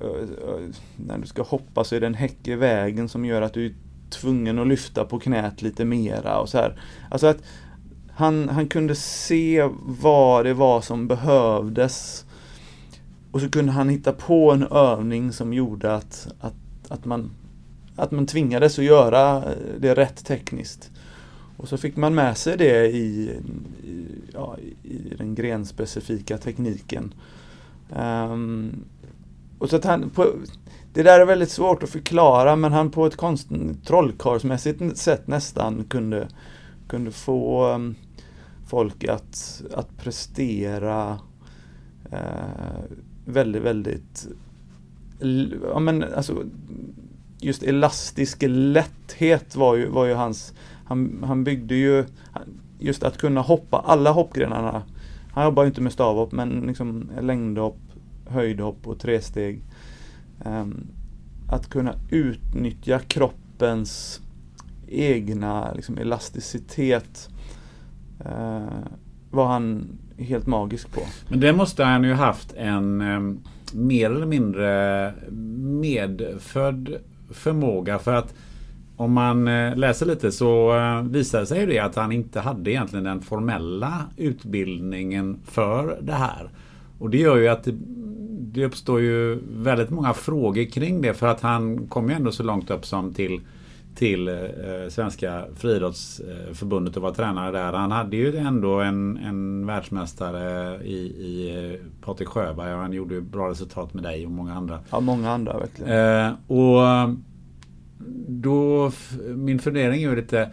eh, eh när du ska hoppa så är det en häck i vägen som gör att du är tvungen att lyfta på knät lite mera och så här. Alltså att han, han kunde se vad det var som behövdes. Och så kunde han hitta på en övning som gjorde att, att, att, man, att man tvingades att göra eh, det rätt tekniskt. Och så fick man med sig det i, i ja, i den grenspecifika tekniken. Um, och så att han på, det där är väldigt svårt att förklara men han på ett konst, trollkarlsmässigt sätt nästan kunde, kunde få um, folk att, att prestera uh, väldigt, väldigt ja, men alltså, just elastisk lätthet var ju, var ju hans, han, han byggde ju, just att kunna hoppa alla hoppgrenarna. Han jobbar ju inte med stavhopp men liksom längdhopp, höjdhopp och tresteg. Um, att kunna utnyttja kroppens egna liksom, elasticitet uh, var han helt magisk på. Men det måste han ju haft en eh, mer eller mindre medfödd förmåga för att om man eh, läser lite så eh, visar det sig det att han inte hade egentligen den formella utbildningen för det här. Och det gör ju att det, det uppstår ju väldigt många frågor kring det för att han kom ju ändå så långt upp som till till eh, Svenska friidrottsförbundet och var tränare där. Han hade ju ändå en, en världsmästare i, i eh, Patrik Sjöberg och han gjorde ju bra resultat med dig och många andra. Ja, många andra verkligen. Eh, och då, min fundering är ju lite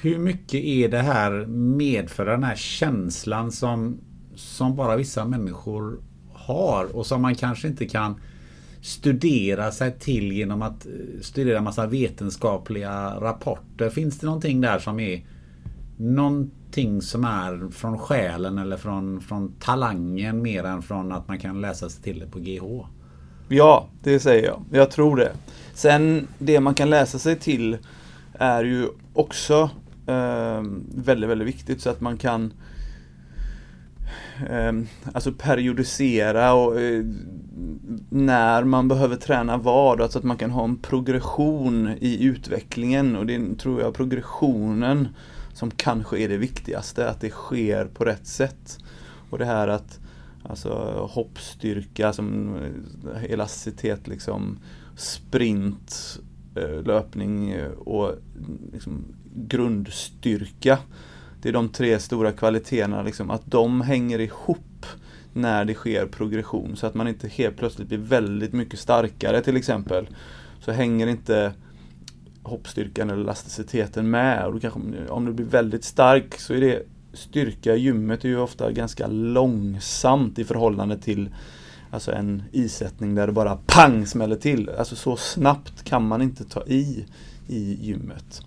hur mycket är det här medför den här känslan som, som bara vissa människor har och som man kanske inte kan studera sig till genom att eh, studera massa vetenskapliga rapporter. Finns det någonting där som är någonting som är från själen eller från, från talangen mer än från att man kan läsa sig till det på GH? Ja, det säger jag. Jag tror det. Sen det man kan läsa sig till är ju också eh, väldigt, väldigt viktigt så att man kan eh, alltså periodisera och eh, när man behöver träna vad, alltså att man kan ha en progression i utvecklingen och det tror jag progressionen som kanske är det viktigaste, att det sker på rätt sätt. Och det här att alltså hoppstyrka, som eh, elasticitet liksom, sprint, eh, löpning eh, och liksom grundstyrka. Det är de tre stora kvaliteterna, liksom, att de hänger ihop när det sker progression så att man inte helt plötsligt blir väldigt mycket starkare till exempel. Så hänger inte hoppstyrkan eller elasticiteten med. Och kanske, om du blir väldigt stark så är det styrka i gymmet är ju ofta ganska långsamt i förhållande till alltså en isättning där det bara pang smäller till. Alltså så snabbt kan man inte ta i i gymmet.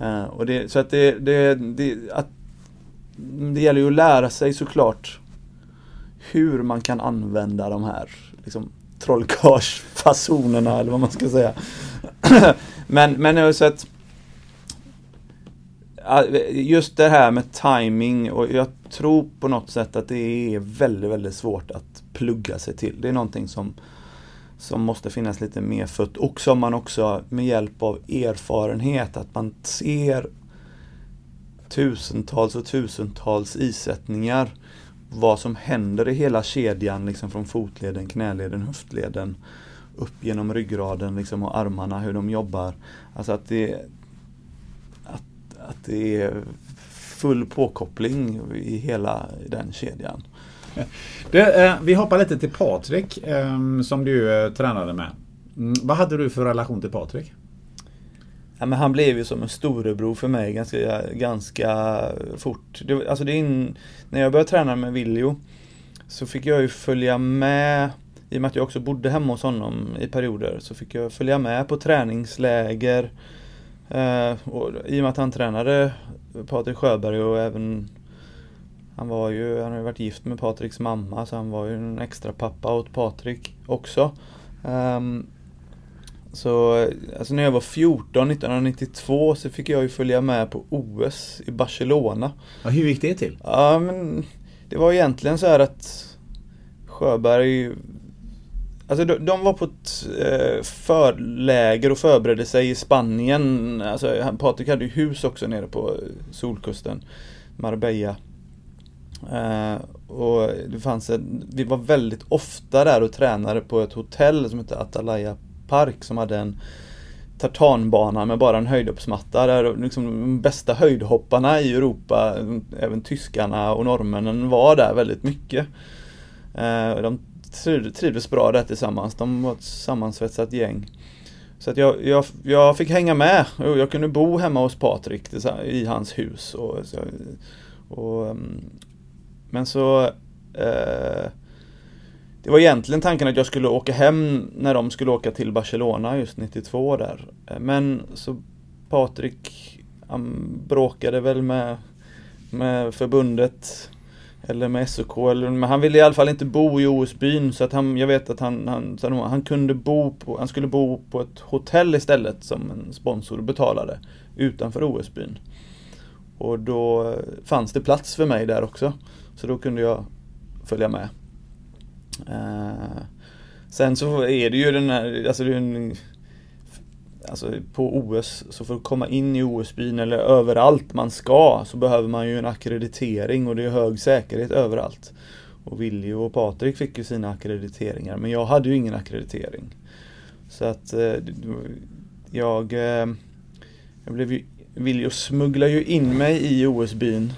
Uh, och det, så att det, det, det, att, det gäller ju att lära sig såklart hur man kan använda de här liksom, trollkarlsfasonerna eller vad man ska säga. men, men jag har sett Just det här med timing och jag tror på något sätt att det är väldigt, väldigt svårt att plugga sig till. Det är någonting som, som måste finnas lite mer fött och som man också med hjälp av erfarenhet, att man ser tusentals och tusentals isättningar vad som händer i hela kedjan liksom från fotleden, knäleden, höftleden upp genom ryggraden liksom, och armarna, hur de jobbar. Alltså att det, att, att det är full påkoppling i hela den kedjan. Det, eh, vi hoppar lite till Patrik eh, som du eh, tränade med. Mm, vad hade du för relation till Patrik? Ja, men han blev ju som en storebror för mig ganska, ganska fort. Det, alltså det in, när jag började träna med Viljo så fick jag ju följa med, i och med att jag också bodde hemma hos honom i perioder, så fick jag följa med på träningsläger. Eh, och I och med att han tränade Patrik Sjöberg och även han var ju, han har ju varit gift med Patriks mamma så han var ju en extra pappa åt Patrik också. Um, så alltså när jag var 14, 1992, så fick jag ju följa med på OS i Barcelona. Ja, hur gick det till? Ja, men det var egentligen så här att Sjöberg Alltså de, de var på ett eh, förläger och förberedde sig i Spanien. Alltså Patrik hade ju hus också nere på Solkusten, Marbella. Eh, och det fanns ett, vi var väldigt ofta där och tränade på ett hotell som hette Atalaya park som hade en tartanbana med bara en höjdhoppsmatta där liksom de bästa höjdhopparna i Europa, även tyskarna och norrmännen var där väldigt mycket. Eh, de trivdes bra där tillsammans, de var ett sammansvetsat gäng. Så att jag, jag, jag fick hänga med och jag kunde bo hemma hos Patrik i hans hus. Och, och, mm. men så eh, det var egentligen tanken att jag skulle åka hem när de skulle åka till Barcelona just 92 där. Men så Patrik han bråkade väl med, med förbundet eller med SOK, eller, men han ville i alla fall inte bo i OS-byn så att han, jag vet att han, han, han, han kunde bo på, han skulle bo på ett hotell istället som en sponsor betalade utanför OS-byn. Och då fanns det plats för mig där också. Så då kunde jag följa med. Eh, sen så är det ju den här, alltså det är en, Alltså på OS, så för att komma in i OS-byn eller överallt man ska så behöver man ju en akkreditering och det är hög säkerhet överallt. Och Willy och Patrik fick ju sina akkrediteringar men jag hade ju ingen akkreditering. Så att eh, jag, eh, jag blev ju, Willy smugglade ju in mig i OS-byn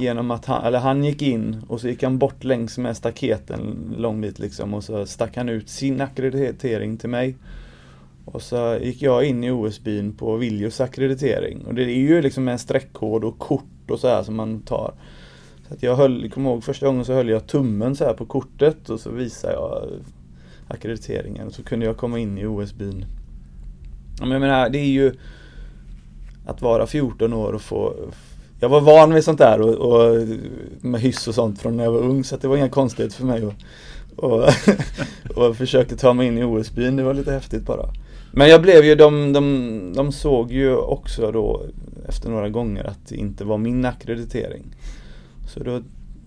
genom att han, eller han gick in och så gick han bort längs med staketen en lång bit liksom och så stack han ut sin akkreditering till mig. Och så gick jag in i OS-byn på Viljos akkreditering. Och det är ju liksom en streckkod och kort och så här som man tar. Så att jag höll, kommer ihåg första gången så höll jag tummen så här på kortet och så visade jag akkrediteringen. Och så kunde jag komma in i OS-byn. Men jag menar, det är ju att vara 14 år och få jag var van vid sånt där och, och med hyss och sånt från när jag var ung så det var inga konstigheter för mig. Och, och, och försökte ta mig in i OS-byn, det var lite häftigt bara. Men jag blev ju, de, de, de såg ju också då efter några gånger att det inte var min akkreditering. Så då,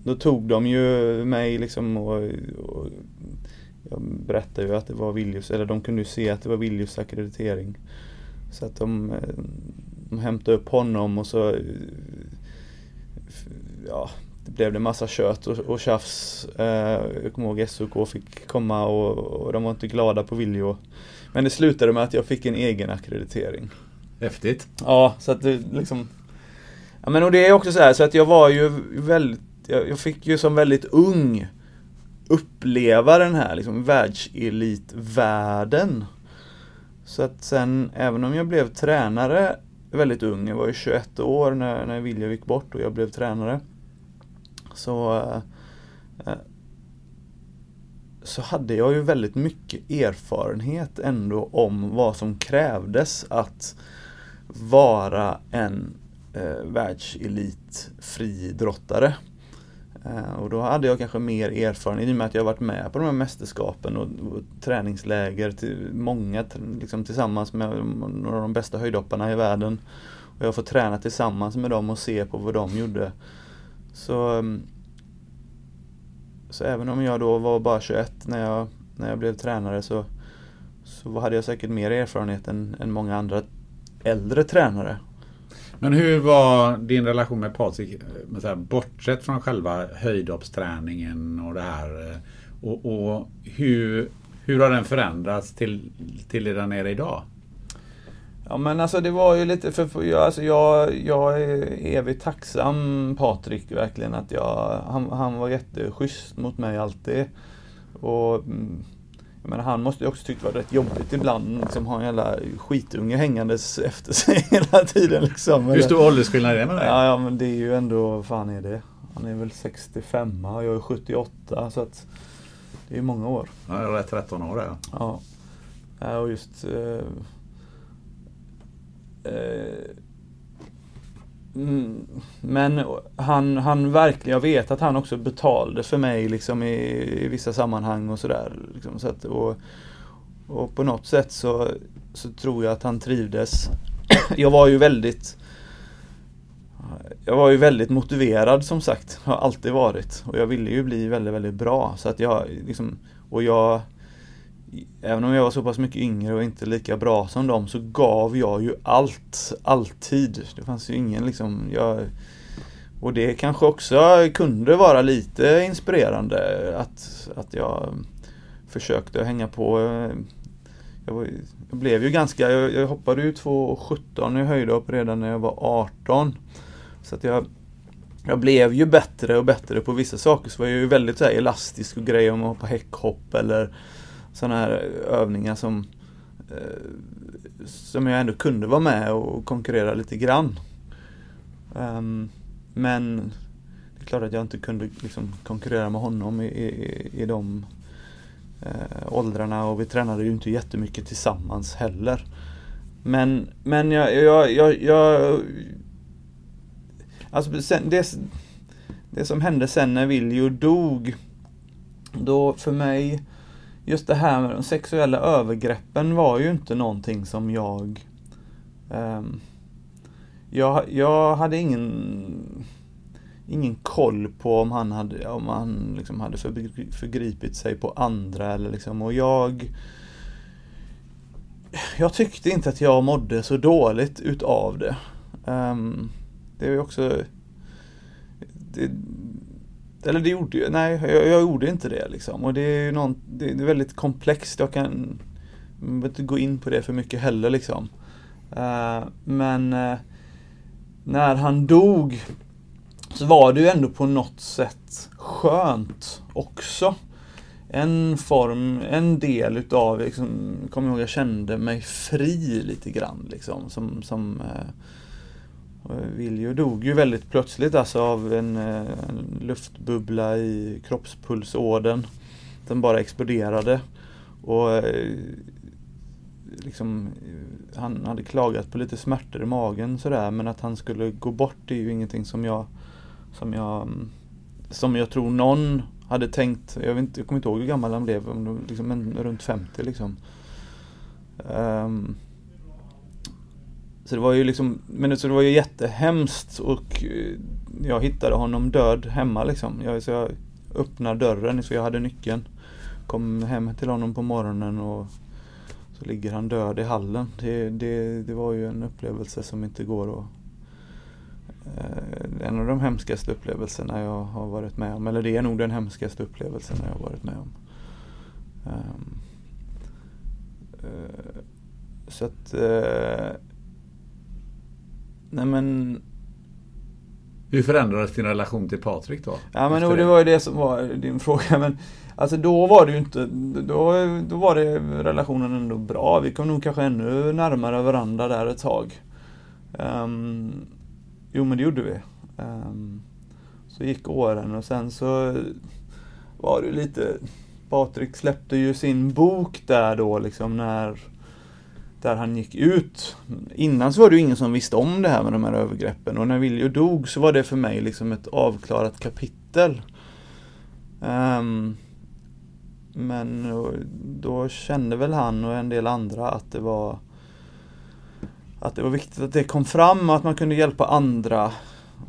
då tog de ju mig liksom och, och jag berättade ju att det var Viljus, eller de kunde ju se att det var Viljus akkreditering. Så att de, eh, de hämtade upp honom och så ja, det blev det massa kött och, och tjafs. Eh, jag kommer ihåg SOK fick komma och, och de var inte glada på Viljo. Men det slutade med att jag fick en egen akkreditering. Häftigt. Ja, så att det liksom Ja men och det är också så här, så att jag var ju väldigt jag, jag fick ju som väldigt ung uppleva den här liksom världselitvärlden. Så att sen, även om jag blev tränare väldigt ung, jag var ju 21 år när, när Vilja gick bort och jag blev tränare. Så eh, eh, så hade jag ju väldigt mycket erfarenhet ändå om vad som krävdes att vara en eh, världselit friidrottare. Eh, och då hade jag kanske mer erfarenhet i och med att jag varit med på de här mästerskapen och, och träningsläger till många liksom, tillsammans med några av de bästa höjdhopparna i världen. Och jag får träna tillsammans med dem och se på vad de gjorde. Så ehm, så även om jag då var bara 21 när jag, när jag blev tränare så, så hade jag säkert mer erfarenhet än, än många andra äldre tränare. Men hur var din relation med Patrik, eh, bortsett från själva höjdhoppsträningen och det här. Eh, och, och hur, hur har den förändrats till, till det den är idag? Ja men alltså det var ju lite, för, för jag, alltså jag, jag är evigt tacksam Patrik verkligen att jag, han, han var jätteschysst mot mig alltid. Och mm, menar, han måste ju också tyckt det var rätt jobbigt ibland, liksom ha en jävla skitunge hängandes efter sig hela tiden liksom. Hur stor åldersskillnad är det med dig? Ja, ja men det är ju ändå, vad fan är det? Han är väl 65 och jag är 78 så att det är många år. Ja, jag är 13 år där. Ja. ja och just eh, Eh, Mm, men han, han verkligen, jag vet att han också betalade för mig liksom i, i vissa sammanhang och sådär. Liksom, så och, och på något sätt så, så tror jag att han trivdes. Jag var ju väldigt jag var ju väldigt motiverad som sagt, har alltid varit. Och jag ville ju bli väldigt, väldigt bra. Så att jag liksom, och jag även om jag var så pass mycket yngre och inte lika bra som dem så gav jag ju allt, alltid. Det fanns ju ingen liksom, jag, och det kanske också kunde vara lite inspirerande att, att jag försökte hänga på. jag, var, jag blev ju ganska, jag, jag hoppade ju 2,17 i höjdhopp redan när jag var 18. Så att jag, jag blev ju bättre och bättre på vissa saker. Så var jag ju väldigt så här elastisk och grej om att hoppa häckhopp eller sådana här övningar som eh, som jag ändå kunde vara med och konkurrera lite grann. Um, men det är klart att jag inte kunde liksom konkurrera med honom i, i, i de eh, åldrarna och vi tränade ju inte jättemycket tillsammans heller. Men, men jag, jag, jag, jag Alltså sen, det, det som hände sen när Viljo dog, då för mig, just det här med de sexuella övergreppen var ju inte någonting som jag um, jag, jag hade ingen ingen koll på om han hade, om han liksom hade förgripit sig på andra eller liksom och jag jag tyckte inte att jag mådde så dåligt utav det. Um, det är också det, eller det gjorde jag, nej jag, jag, gjorde inte det liksom. Och det är ju någon, det, är väldigt komplext. Jag kan jag behöver inte gå in på det för mycket heller liksom. Uh, men uh, när han dog så var det ju ändå på något sätt skönt också. En form, en del utav, liksom, kommer ihåg jag kände mig fri lite grann liksom. Som, som uh, Viljo dog ju väldigt plötsligt alltså av en, eh, en luftbubbla i kroppspulsådern. Den bara exploderade. Och eh, liksom, han hade klagat på lite smärtor i magen sådär men att han skulle gå bort är ju ingenting som jag som jag mm, som jag tror någon hade tänkt, jag, vet inte, jag kommer inte ihåg hur gammal han blev, liksom men runt 50 liksom. Um, så det var ju liksom, men så det var ju jättehemskt och eh, jag hittade honom död hemma liksom. Jag, så jag öppnade dörren, så jag hade nyckeln. Kom hem till honom på morgonen och så ligger han död i hallen. Det, det, det var ju en upplevelse som inte går att eh, en av de hemskaste upplevelserna jag har varit med om. Eller det är nog den hemskaste upplevelsen jag har varit med om. Um, uh, så att... Uh, nej men... Hur förändrades din relation till Patrik då? Ja men det? det var ju det som var din fråga. Men Alltså då var det ju inte, då, då var det relationen ändå bra. Vi kom nog kanske ännu närmare varandra där ett tag. Um, Jo men det gjorde vi. Um, så gick åren och sen så var det lite Patrik släppte ju sin bok där då liksom när där han gick ut. Innan så var det ju ingen som visste om det här med de här övergreppen och när Viljo dog så var det för mig liksom ett avklarat kapitel. Um, men då kände väl han och en del andra att det var att det var viktigt att det kom fram och att man kunde hjälpa andra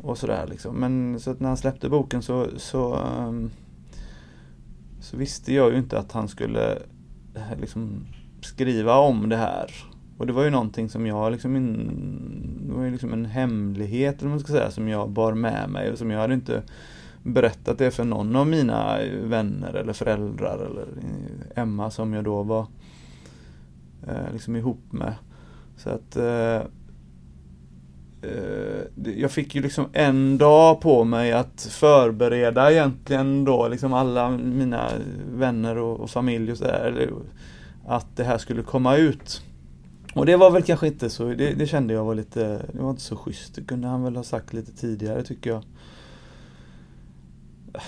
och sådär liksom. Men så att när han släppte boken så, så, um, så visste jag ju inte att han skulle eh, liksom skriva om det här. Och det var ju någonting som jag liksom, in, det var ju liksom en hemlighet eller man ska säga, som jag bar med mig och som jag hade inte berättat det för någon av mina vänner eller föräldrar eller Emma som jag då var eh, liksom ihop med. Så att eh, eh, jag fick ju liksom en dag på mig att förbereda egentligen då liksom alla mina vänner och, och familj och sådär. Att det här skulle komma ut. Och det var väl kanske inte så, det, det, kände jag var lite, det var inte så schysst. Det kunde han väl ha sagt lite tidigare tycker jag.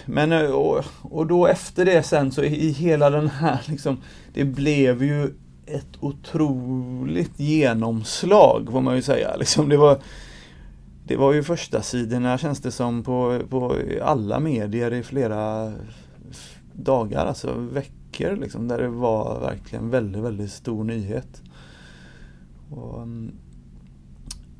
Men eh, och, och då efter det sen så i hela den här liksom, det blev ju ett otroligt genomslag får man ju säga. Liksom det, var, det var ju första sidorna känns det som på, på alla medier i flera dagar, alltså veckor liksom, där det var verkligen väldigt, väldigt stor nyhet. Och,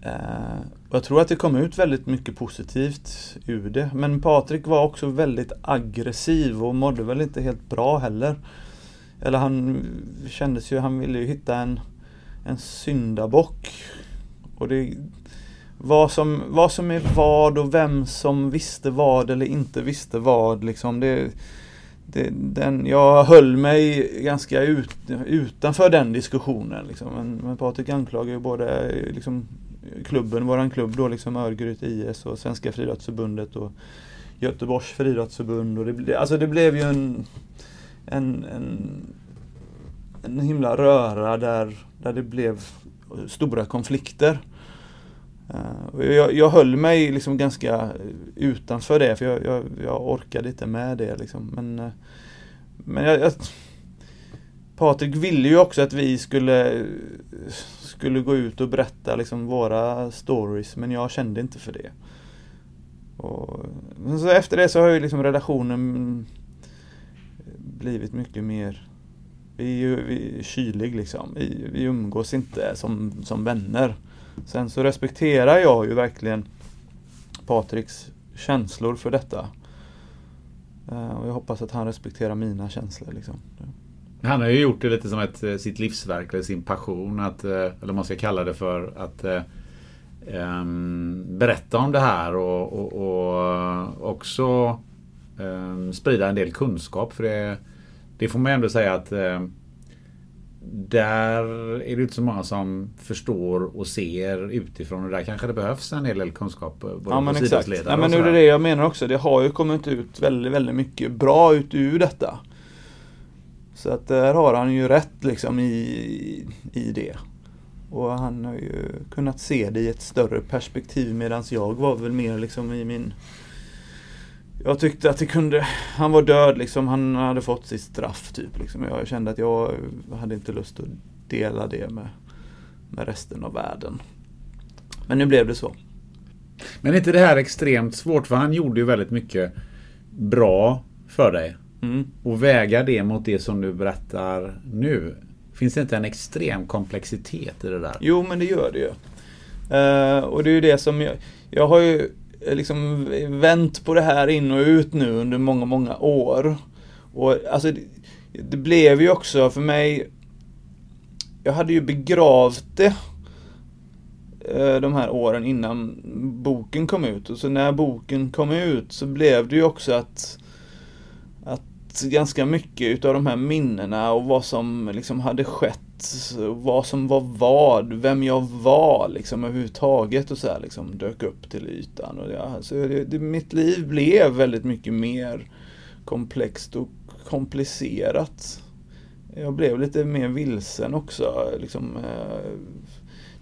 eh, jag tror att det kom ut väldigt mycket positivt ur det. Men Patrik var också väldigt aggressiv och mådde väl inte helt bra heller. Eller han kändes ju, han ville ju hitta en, en syndabock. Och det, vad som, vad som är vad och vem som visste vad eller inte visste vad liksom. Det, det, den, jag höll mig ganska ut, utanför den diskussionen. Liksom. Men, men Patrik anklagar ju både liksom, klubben, våran klubb då, liksom Örgryte IS och Svenska Friidrottsförbundet och Göteborgs Friidrottsförbund. Och det, alltså det blev ju en, en, en, en himla röra där, där det blev stora konflikter. Uh, jag, jag höll mig liksom ganska utanför det för jag, jag, jag orkade inte med det. Liksom. Men, uh, men jag, jag, Patrik ville ju också att vi skulle, skulle gå ut och berätta liksom våra stories men jag kände inte för det. Och, så efter det så har ju liksom relationen blivit mycket mer vi är, vi är kylig liksom. Vi, vi umgås inte som, som vänner. Sen så respekterar jag ju verkligen Patriks känslor för detta. Eh, och jag hoppas att han respekterar mina känslor. Liksom. Han har ju gjort det lite som ett, eh, sitt livsverk eller sin passion. Att, eh, eller man ska kalla det för att um, berätta om det här och, och, och också um, sprida en del kunskap. För det, det får man ändå säga att um, där är det inte så många som förstår och ser utifrån och där kanske det behövs en hel del kunskap. Både ja men exakt. Ja, men nu är det det jag menar också. Det har ju kommit ut väldigt, väldigt mycket bra ut ur detta. Så att där har han ju rätt liksom i, i det. Och han har ju kunnat se det i ett större perspektiv medan jag var väl mer liksom i min jag tyckte att det kunde, han var död liksom, han hade fått sitt straff typ. Liksom. Jag kände att jag hade inte lust att dela det med, med resten av världen. Men nu blev det så. Men är inte det här extremt svårt? För han gjorde ju väldigt mycket bra för dig. Mm. Och väga det mot det som du berättar nu. Finns det inte en extrem komplexitet i det där? Jo, men det gör det ju. Uh, och det är ju det som jag, jag har ju Eh, liksom vänt på det här in och ut nu under många, många år. Och alltså, det, det blev ju också för mig, jag hade ju begravt det eh, de här åren innan boken kom ut. Och så när boken kom ut så blev det ju också att, ganska mycket utav de här minnena och vad som liksom hade skett vad som var vad, vem jag var liksom överhuvudtaget och så här, liksom dök upp till ytan. Och ja, alltså, det, det, mitt liv blev väldigt mycket mer komplext och komplicerat. Jag blev lite mer vilsen också. Liksom, eh,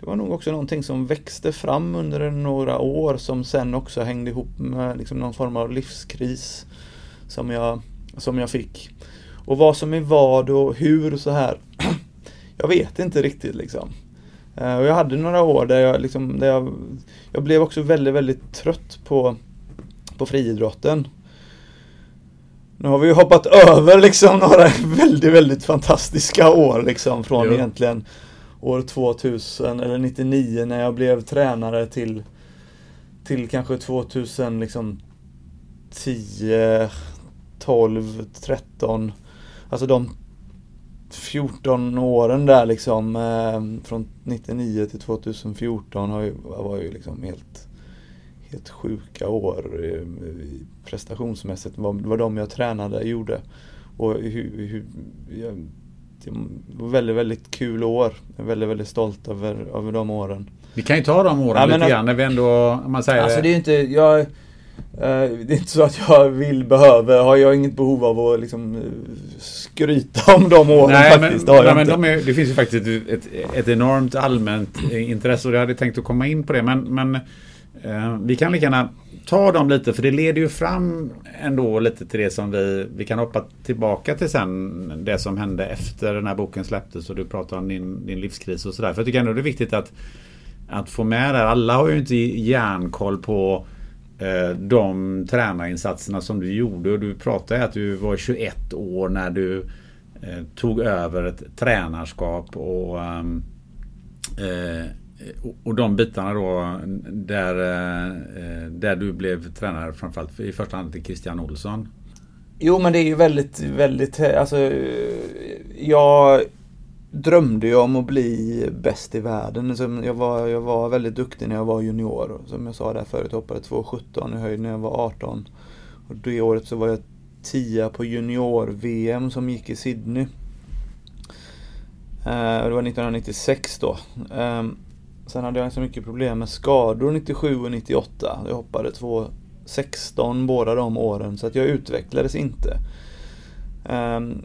det var nog också någonting som växte fram under några år som sen också hängde ihop med liksom någon form av livskris som jag, som jag fick. Och vad som är vad och hur och så här jag vet inte riktigt liksom. Uh, och jag hade några år där jag liksom, där jag, jag blev också väldigt, väldigt trött på, på friidrotten. Nu har vi ju hoppat över liksom några väldigt, väldigt fantastiska år liksom från jo. egentligen år 2000 eller 99 när jag blev tränare till till kanske 2000 liksom 10, 12, 13. Alltså de 14 åren där liksom eh, från 99 till 2014 har ju, var ju liksom helt, helt sjuka år eh, prestationsmässigt. Det var, det var de jag tränade gjorde. Och hur, hur, jag, det var väldigt, väldigt kul år. Jag är väldigt, väldigt stolt över, över de åren. Vi kan ju ta de åren ja, lite grann när vi ändå, om man säger Alltså det är inte, jag det är inte så att jag vill, behöver, har jag inget behov av att liksom eh, skryta om de åren nej, faktiskt. Men, nej, men de är, det finns ju faktiskt ett, ett, enormt allmänt intresse och jag hade tänkt att komma in på det. Men, men eh, vi kan lika gärna ta dem lite för det leder ju fram ändå lite till det som vi, vi kan hoppa tillbaka till sen. Det som hände efter den här boken släpptes och du pratar om din, din livskris och sådär. För jag tycker ändå det är viktigt att, att få med det. Alla har ju inte järnkoll på Eh, Eh, de tränarinsatserna som du gjorde. Och du pratade att du var 21 år när du eh, tog över ett tränarskap ehm, eh, och, och de bitarna då där, där du blev tränare framförallt i första hand till Christian Olsson. Jo men det är ju väldigt, väldigt, alltså jag drömde jag om att bli bäst i världen. Jag var, jag var väldigt duktig när jag var junior. Som jag sa där förut, jag hoppade 2,17 i höjd när jag var 18. Och det året så var jag tia på junior-VM som gick i Sydney. Eh, det var 1996 då. Ehm, sen hade jag ganska mycket problem med skador 97 och 98. Jag hoppade 2.16 båda de åren så att jag utvecklades inte. Ehm,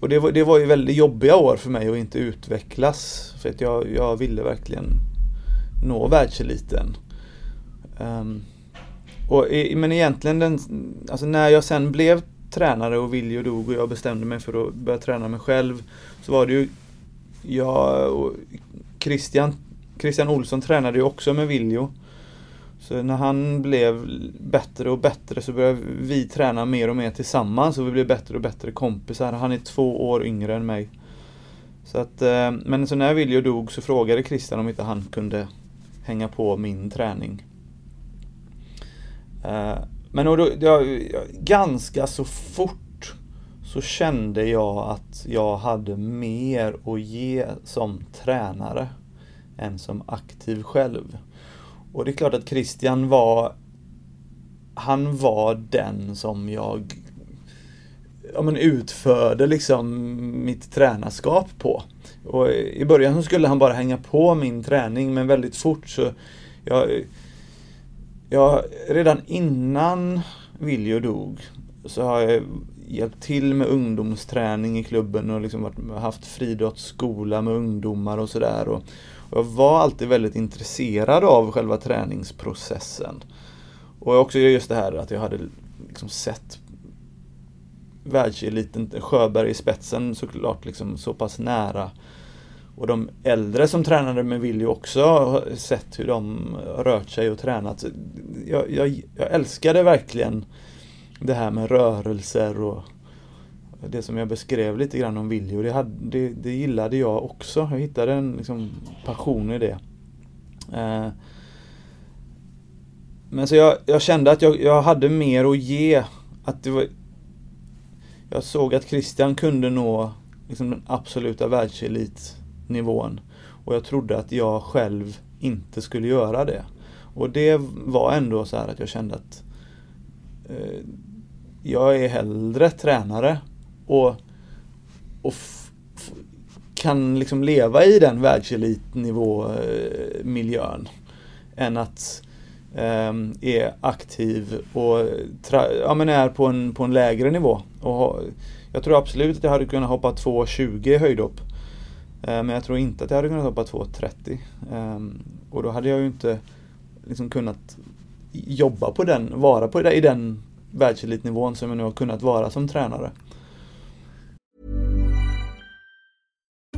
och det var, det var ju väldigt jobbiga år för mig att inte utvecklas. För att jag, jag ville verkligen nå världseliten. Um, och, men egentligen, den, alltså när jag sen blev tränare och Viljo dog och jag bestämde mig för att börja träna mig själv. Så var det ju jag och Christian, Christian Olsson tränade ju också med Viljo. Så när han blev bättre och bättre så började vi träna mer och mer tillsammans och vi blev bättre och bättre kompisar. Han är två år yngre än mig. Så att, eh, men så när Viljo dog så frågade Christian om inte han kunde hänga på min träning. Eh, men då, jag, ganska så fort så kände jag att jag hade mer att ge som tränare än som aktiv själv. Och det är klart att Christian var Han var den som jag ja, men utförde liksom mitt tränarskap på. Och I början så skulle han bara hänga på min träning men väldigt fort så jag, jag redan innan Viljo dog så har jag hjälpt till med ungdomsträning i klubben och liksom varit, haft friidrottsskola med ungdomar och sådär. Och, jag var alltid väldigt intresserad av själva träningsprocessen. Och också just det här att jag hade liksom sett världseliten, Sjöberg i spetsen såklart liksom så pass nära. Och de äldre som tränade med Willy också har sett hur de rört sig och tränat. Jag, jag, jag älskade verkligen det här med rörelser och det som jag beskrev lite grann om Viljo, det, hade, det, det gillade jag också. Jag hittade en liksom, passion i det. Eh, men så jag, jag kände att jag, jag, hade mer att ge. Att det var, jag såg att Christian kunde nå liksom, den absoluta världselitnivån. Och jag trodde att jag själv inte skulle göra det. Och det var ändå så här att jag kände att eh, jag är hellre tränare och, och kan liksom leva i den världselitnivå miljön än att eh, är aktiv och ja, men är på en, på en lägre nivå. Och ha, jag tror absolut att jag hade kunnat hoppa 2,20 höjdhopp. Eh, men jag tror inte att jag hade kunnat hoppa 2,30. Eh, och då hade jag ju inte liksom kunnat jobba på den, vara på i den världselitnivån som jag nu har kunnat vara som tränare.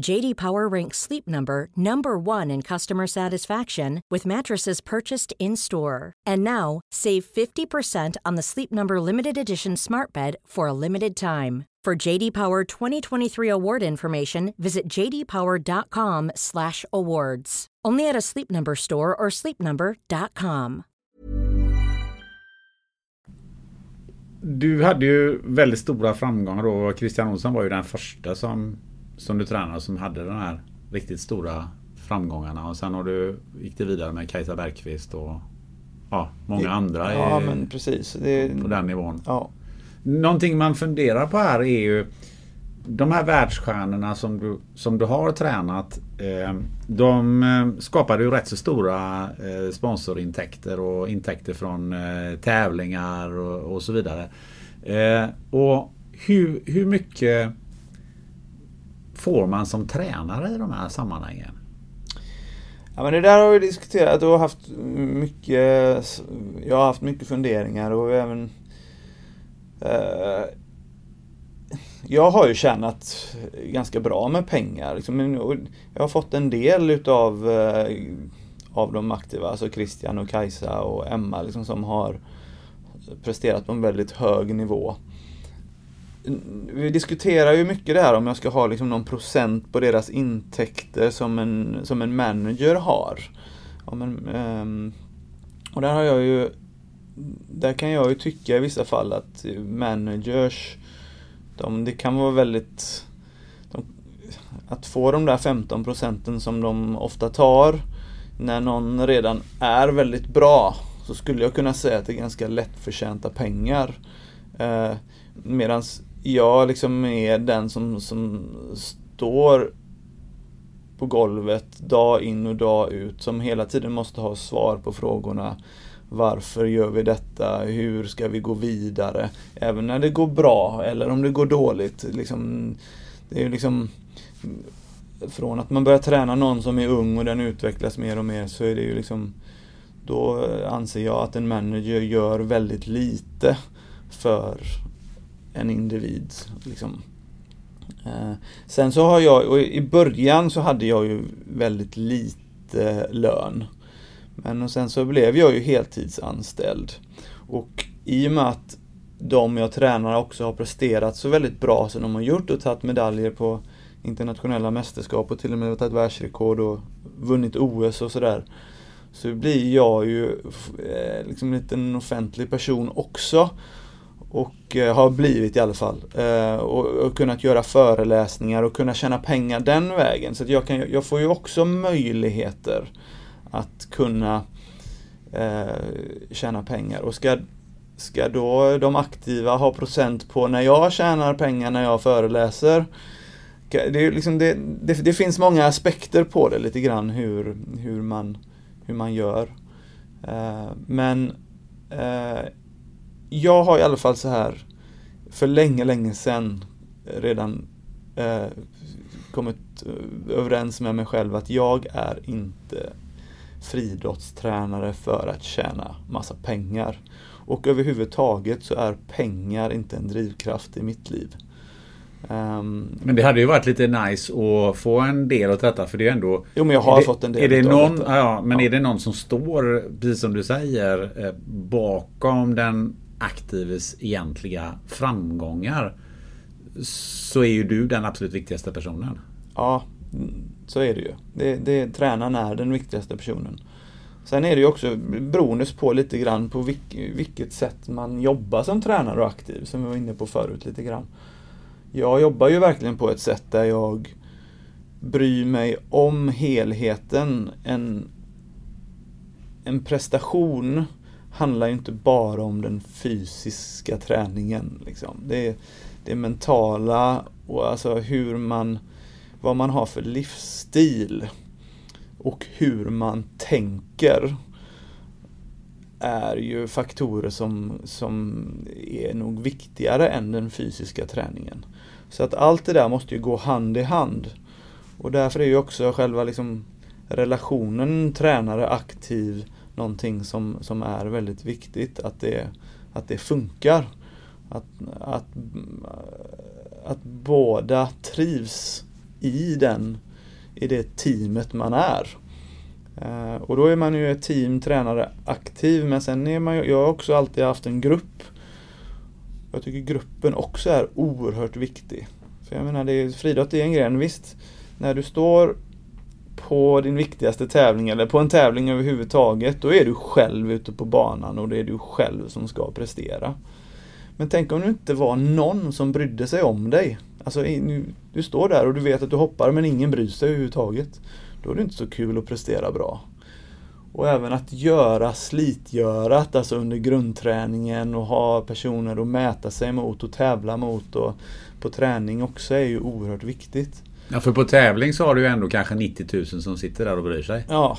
JD Power ranks Sleep Number number 1 in customer satisfaction with mattresses purchased in-store. And now, save 50% on the Sleep Number limited edition Smart Bed for a limited time. For JD Power 2023 award information, visit jdpower.com/awards. Only at a Sleep Number store or sleepnumber.com. Du hade ju väldigt stora framgångar då. Christian Olsson var ju den första som, som du tränade som hade de här riktigt stora framgångarna. Och sen har du, gick det vidare med Kajsa Bergqvist och ja, många andra Ja är men precis. Det, på den nivån. ja. Någonting man funderar på här är ju de här världsstjärnorna som du, som du har tränat eh, de eh, skapade ju rätt så stora eh, sponsorintäkter och intäkter från tävlingar och, och så vidare. Och hur, hur mycket får man som tränare i de här sammanhangen? Ja men det där har vi diskuterat och haft mycket Jag har haft mycket funderingar och även eh, Jag har ju tjänat ganska bra med pengar. Liksom, jag har fått en del utav eh, av de aktiva, alltså Christian och Kajsa och Emma liksom, som har presterat på en väldigt hög nivå. Vi diskuterar ju mycket det här om jag ska ha liksom någon procent på deras intäkter som en, som en manager har. Ja, men, um, och där har jag ju Där kan jag ju tycka i vissa fall att managers de, Det kan vara väldigt de, Att få de där 15 procenten som de ofta tar När någon redan är väldigt bra Så skulle jag kunna säga att det är ganska lättförtjänta pengar eh, Medans jag liksom är den som, som står på golvet dag in och dag ut som hela tiden måste ha svar på frågorna Varför gör vi detta? Hur ska vi gå vidare? Även när det går bra eller om det går dåligt. Liksom, det är liksom Från att man börjar träna någon som är ung och den utvecklas mer och mer så är det ju liksom Då anser jag att en manager gör väldigt lite för en individ. Liksom. Eh, sen så har jag, och i början så hade jag ju väldigt lite lön. Men och sen så blev jag ju heltidsanställd. Och i och med att de jag tränar också har presterat så väldigt bra som de har gjort och tagit medaljer på internationella mästerskap och till och med tagit världsrekord och vunnit OS och sådär. Så blir jag ju eh, liksom en liten offentlig person också. Och eh, har blivit i alla fall. Eh, och, och kunnat göra föreläsningar och kunna tjäna pengar den vägen. Så att jag, kan, jag får ju också möjligheter att kunna eh, tjäna pengar. Och ska, ska då de aktiva ha procent på när jag tjänar pengar när jag föreläser? Det, är liksom det, det, det finns många aspekter på det lite grann hur, hur, man, hur man gör. Eh, men eh, jag har i alla fall så här för länge, länge sedan redan eh, kommit överens med mig själv att jag är inte friidrottstränare för att tjäna massa pengar. Och överhuvudtaget så är pengar inte en drivkraft i mitt liv. Um, Men det hade ju varit lite nice att få en del åt detta för det är ändå... Jo men jag har det, fått en del är det någon, detta. ja, Men Ja. är det någon som står, precis som du säger, eh, bakom den aktives egentliga framgångar så är ju du den absolut viktigaste personen. Ja, så är det ju. Det, det, tränaren är den viktigaste personen. Sen är det ju också beroende på lite grann på vilk, vilket sätt man jobbar som tränare och aktiv, som vi var inne på förut lite grann. Jag jobbar ju verkligen på ett sätt där jag bryr mig om helheten. En, en prestation handlar ju inte bara om den fysiska träningen. Liksom. Det, är, det är mentala och alltså hur man, vad man har för livsstil och hur man tänker är ju faktorer som, som är nog viktigare än den fysiska träningen. Så att allt det där måste ju gå hand i hand. Och därför är ju också själva liksom relationen tränare-aktiv någonting som, som är väldigt viktigt. Att det, att det funkar. Att, att, att båda trivs i, den, i det teamet man är. Eh, och då är man ju ett team, tränare, aktiv. Men sen är man ju, jag har också alltid haft en grupp. Jag tycker gruppen också är oerhört viktig. För jag menar, det är, friidrott är en gren, visst. När du står på din viktigaste tävling eller på en tävling överhuvudtaget, då är du själv ute på banan och det är du själv som ska prestera. Men tänk om det inte var någon som brydde sig om dig. Alltså, nu, du står där och du vet att du hoppar men ingen bryr sig överhuvudtaget. Då är det inte så kul att prestera bra. Och även att göra slitgörat, alltså under grundträningen och ha personer att mäta sig mot och tävla mot och på träning också är ju oerhört viktigt. Ja, för på tävling så har du ju ändå kanske 90 000 som sitter där och bryr sig. Ja,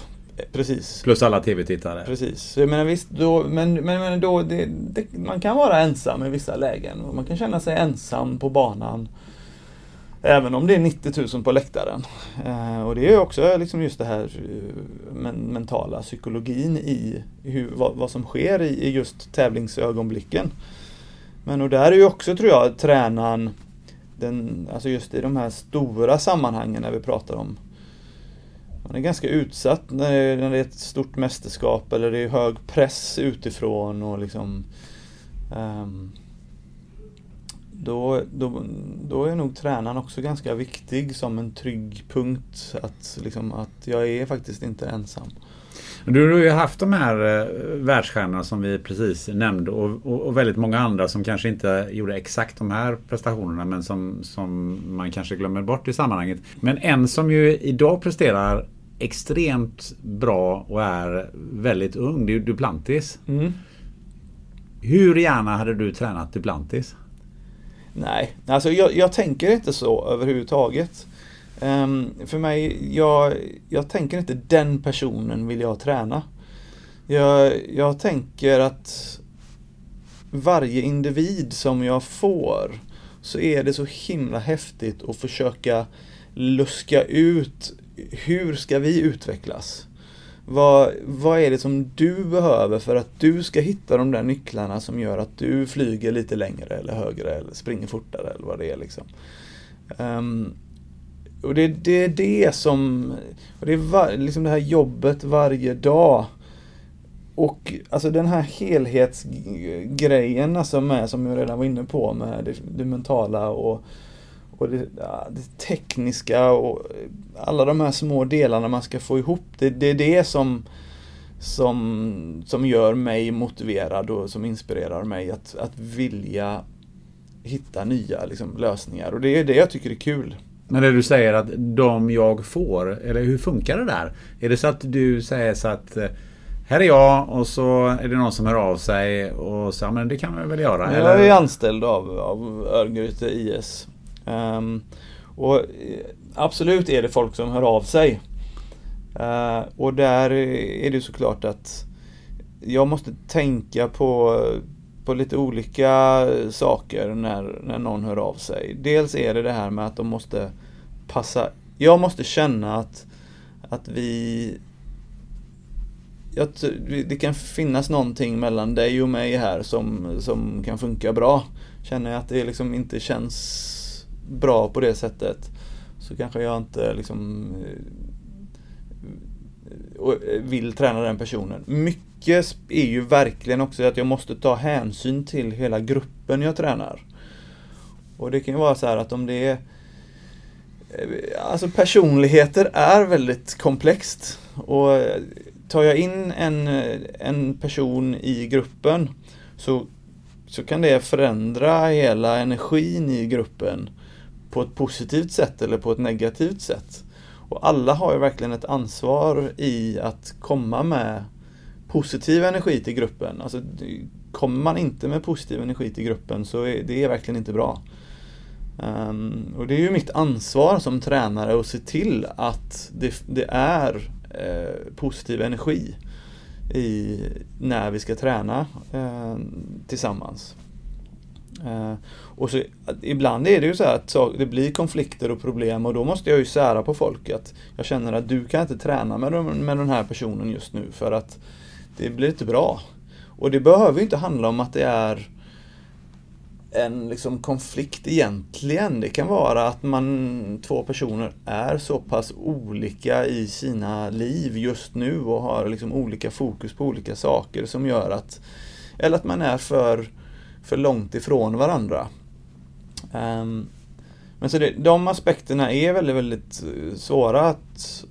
precis. Plus alla tv-tittare. Precis. Jag menar, visst, då, men, men, men då, det, det, man kan vara ensam i vissa lägen. Och man kan känna sig ensam på banan. Även om det är 90 000 på läktaren. Eh, och det är också liksom just det här eh, men, mentala psykologin i hur, vad, vad som sker i, i just tävlingsögonblicken. Men och där är ju också, tror jag, tränaren, den, alltså just i de här stora sammanhangen när vi pratar om man är ganska utsatt när det, när det är ett stort mästerskap eller det är hög press utifrån och liksom um, då, då, då är nog tränaren också ganska viktig som en trygg punkt. Att, liksom, att jag är faktiskt inte ensam. Du har ju haft de här eh, världsstjärnorna som vi precis nämnde och, och, och, väldigt många andra som kanske inte gjorde exakt de här prestationerna men som, som man kanske glömmer bort i sammanhanget. Men en som ju idag presterar extremt bra och är väldigt ung, det är Duplantis. Mm. Hur gärna hade du tränat Duplantis? Nej, alltså jag, jag tänker inte så överhuvudtaget. Um, för mig, jag, jag tänker inte den personen vill jag träna. Jag, jag tänker att varje individ som jag får så är det så himla häftigt att försöka luska ut hur ska vi utvecklas? Vad, vad är det som du behöver för att du ska hitta de där nycklarna som gör att du flyger lite längre eller högre eller springer fortare eller vad det är liksom. Um, och det, det är det som, och det är var, liksom det här jobbet varje dag. Och alltså den här helhetsgrejen alltså med, som jag redan var inne på med det, det mentala och och det, det, tekniska och alla de här små delarna man ska få ihop. Det, det är det som, som, som gör mig motiverad och som inspirerar mig att, att vilja hitta nya liksom, lösningar. Och det är det jag tycker är kul. Men det du säger att de jag får, eller hur funkar det där? Är det så att du säger så att eh, här är jag och så är det någon som hör av sig och så, men det kan man väl göra? Jag eller? är anställd av, av Örgryte IS. Um, och eh, absolut är det folk som hör av sig. Uh, och där är det såklart att jag måste tänka på, på lite olika saker när, när någon hör av sig. Dels är det det här med att de måste passa. Jag måste känna att, att vi jag, det kan finnas någonting mellan dig och mig här som, som kan funka bra. Känner jag att det liksom inte känns bra på det sättet så kanske jag inte liksom eh, eh, vill träna den personen. Mycket är ju verkligen också att jag måste ta hänsyn till hela gruppen jag tränar. Och det kan ju vara så här att om det är Eh, alltså personligheter är väldigt komplext. Och eh, tar jag in en, eh, en person i gruppen så, så kan det förändra hela energin i gruppen på ett positivt sätt eller på ett negativt sätt. Och alla har ju verkligen ett ansvar i att komma med positiv energi till gruppen. Alltså, kommer man inte med positiv energi till gruppen så är det verkligen inte bra. Um, och det är ju mitt ansvar som tränare att se till att det, det är eh, positiv energi i, när vi ska träna eh, tillsammans. Eh, och så, ibland är det ju så att så, det blir konflikter och problem och då måste jag ju sära på folk att jag känner att du kan inte träna med, med den här personen just nu för att det blir inte bra. Och det behöver inte handla om att det är en liksom konflikt egentligen. Det kan vara att man, två personer är så pass olika i sina liv just nu och har liksom olika fokus på olika saker som gör att, eller att man är för för långt ifrån varandra. Um, men så det, de aspekterna är väldigt, väldigt eh, svåra att,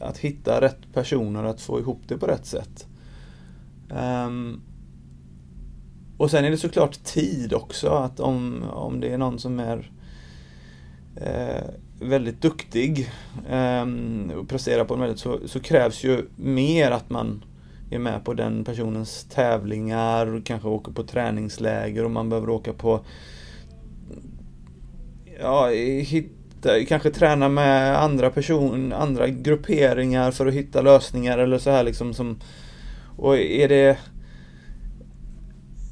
att hitta rätt personer att få ihop det på rätt sätt. Um, och sen är det såklart tid också, att om, om det är någon som är eh, väldigt duktig eh, och presterar på en väldigt så, så krävs ju mer att man är med på den personens tävlingar, kanske åker på träningsläger och man behöver åka på ja, hitta, kanske träna med andra person, andra grupperingar för att hitta lösningar eller så här liksom som och är det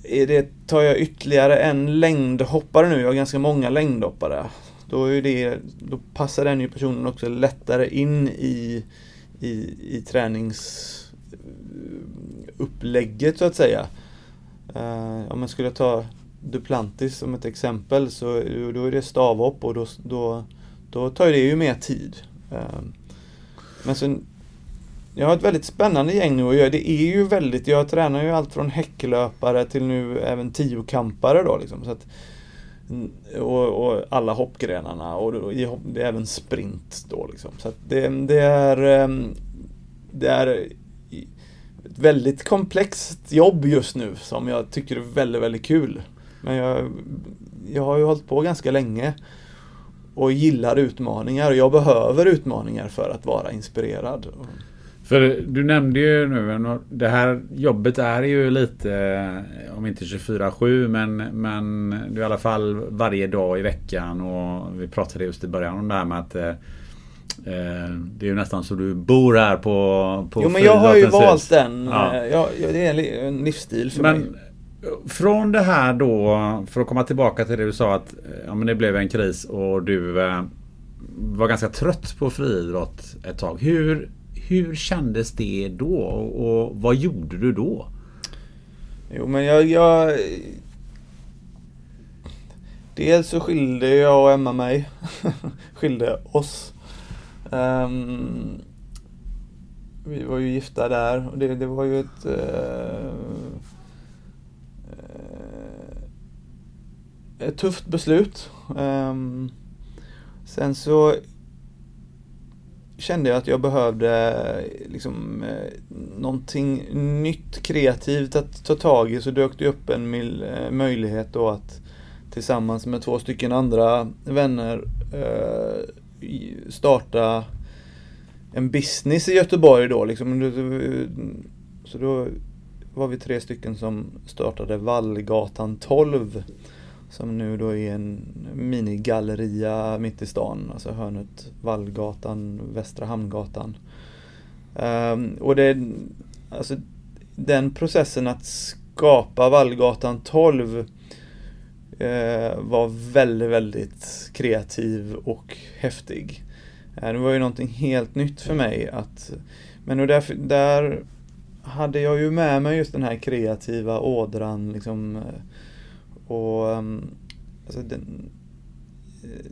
det, tar jag ytterligare en längdhoppare nu, jag har ganska många längdhoppare. Då, är det, då passar den ju personen också lättare in i, i, i träningsupplägget så att säga. Uh, om man skulle ta Duplantis som ett exempel så då är det stavhopp och då, då, då tar det ju mer tid. Uh, men sen jag har ett väldigt spännande gäng nu och jag, det är ju väldigt, jag tränar ju allt från häcklöpare till nu även tiokampare då liksom. Så att, mm, och, och alla hoppgrenarna och, och det är även sprint då liksom. Så att det, det är ehm, Det är ett väldigt komplext jobb just nu som jag tycker är väldigt, väldigt kul. Men jag, jag har ju hållit på ganska länge och gillar utmaningar och jag behöver utmaningar för att vara inspirerad. För du nämnde ju nu, det här jobbet är ju lite, om inte 24-7, men, men är i alla fall varje dag i veckan. Och vi pratade just i början om det här med att eh, eh det är ju nästan så du bor här på, på Jo men jag har ju valt den. Ja. Eh, jag, det är en livsstil för men, mig. Från det här då, för att komma tillbaka till det du sa att ja, men det blev en kris och du eh, var ganska trött på friidrott ett tag. Hur hur kändes det då och vad gjorde du då? Jo men jag, jag... Dels så skilde jag och Emma mig. skilde oss. Um, vi var ju gifta där och det, det var ju ett... Uh, ett tufft beslut. Um, sen så kände jag att jag behövde eh, liksom, eh, någonting nytt, kreativt att ta tag i så dök det upp en eh, möjlighet då att tillsammans med två stycken andra vänner eh, starta en business i Göteborg då. Liksom. Så då var vi tre stycken som startade Vallgatan 12 som nu då är en minigalleria mitt i stan, alltså hörnet Vallgatan, Västra Hamngatan. Um, och det, alltså den processen att skapa Vallgatan 12 uh, eh, var väldigt, väldigt kreativ och häftig. Uh, det var ju någonting helt nytt för mig att, men och där, där hade jag ju med mig just den här kreativa ådran liksom uh, och ehm, alltså den, eh,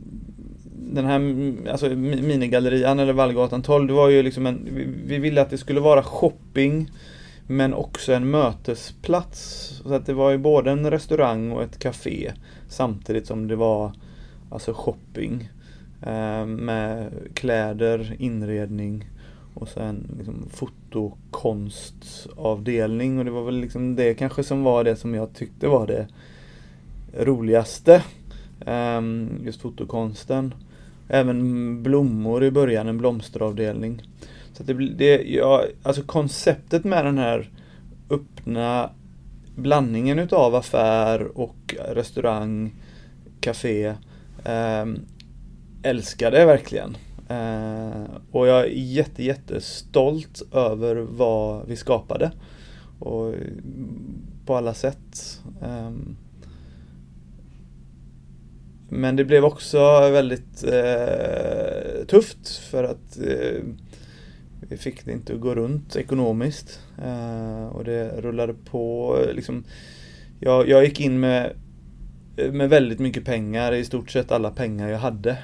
den här alltså, minigallerian eller Vallgatan 12, det var ju liksom en, vi, vi ville att det skulle vara shopping men också en mötesplats. Så att det var ju både en restaurang och ett café samtidigt som det var alltså shopping. Eh, med kläder, inredning och sen liksom fotokonstavdelning och det var väl liksom det kanske som var det som jag tyckte var det roligaste. Ehm, just fotokonsten. Även blommor i början, en blomsteravdelning. Så det, det, ja, alltså konceptet med den här öppna blandningen utav affär och restaurang, café eh, älskade jag verkligen. Eh, och jag är jätte, jättestolt över vad vi skapade. Och på alla sätt. Eh, men det blev också väldigt eh, tufft för att eh, vi fick det inte att gå runt ekonomiskt. Eh, och det rullade på. Liksom, jag, jag gick in med, med väldigt mycket pengar, i stort sett alla pengar jag hade.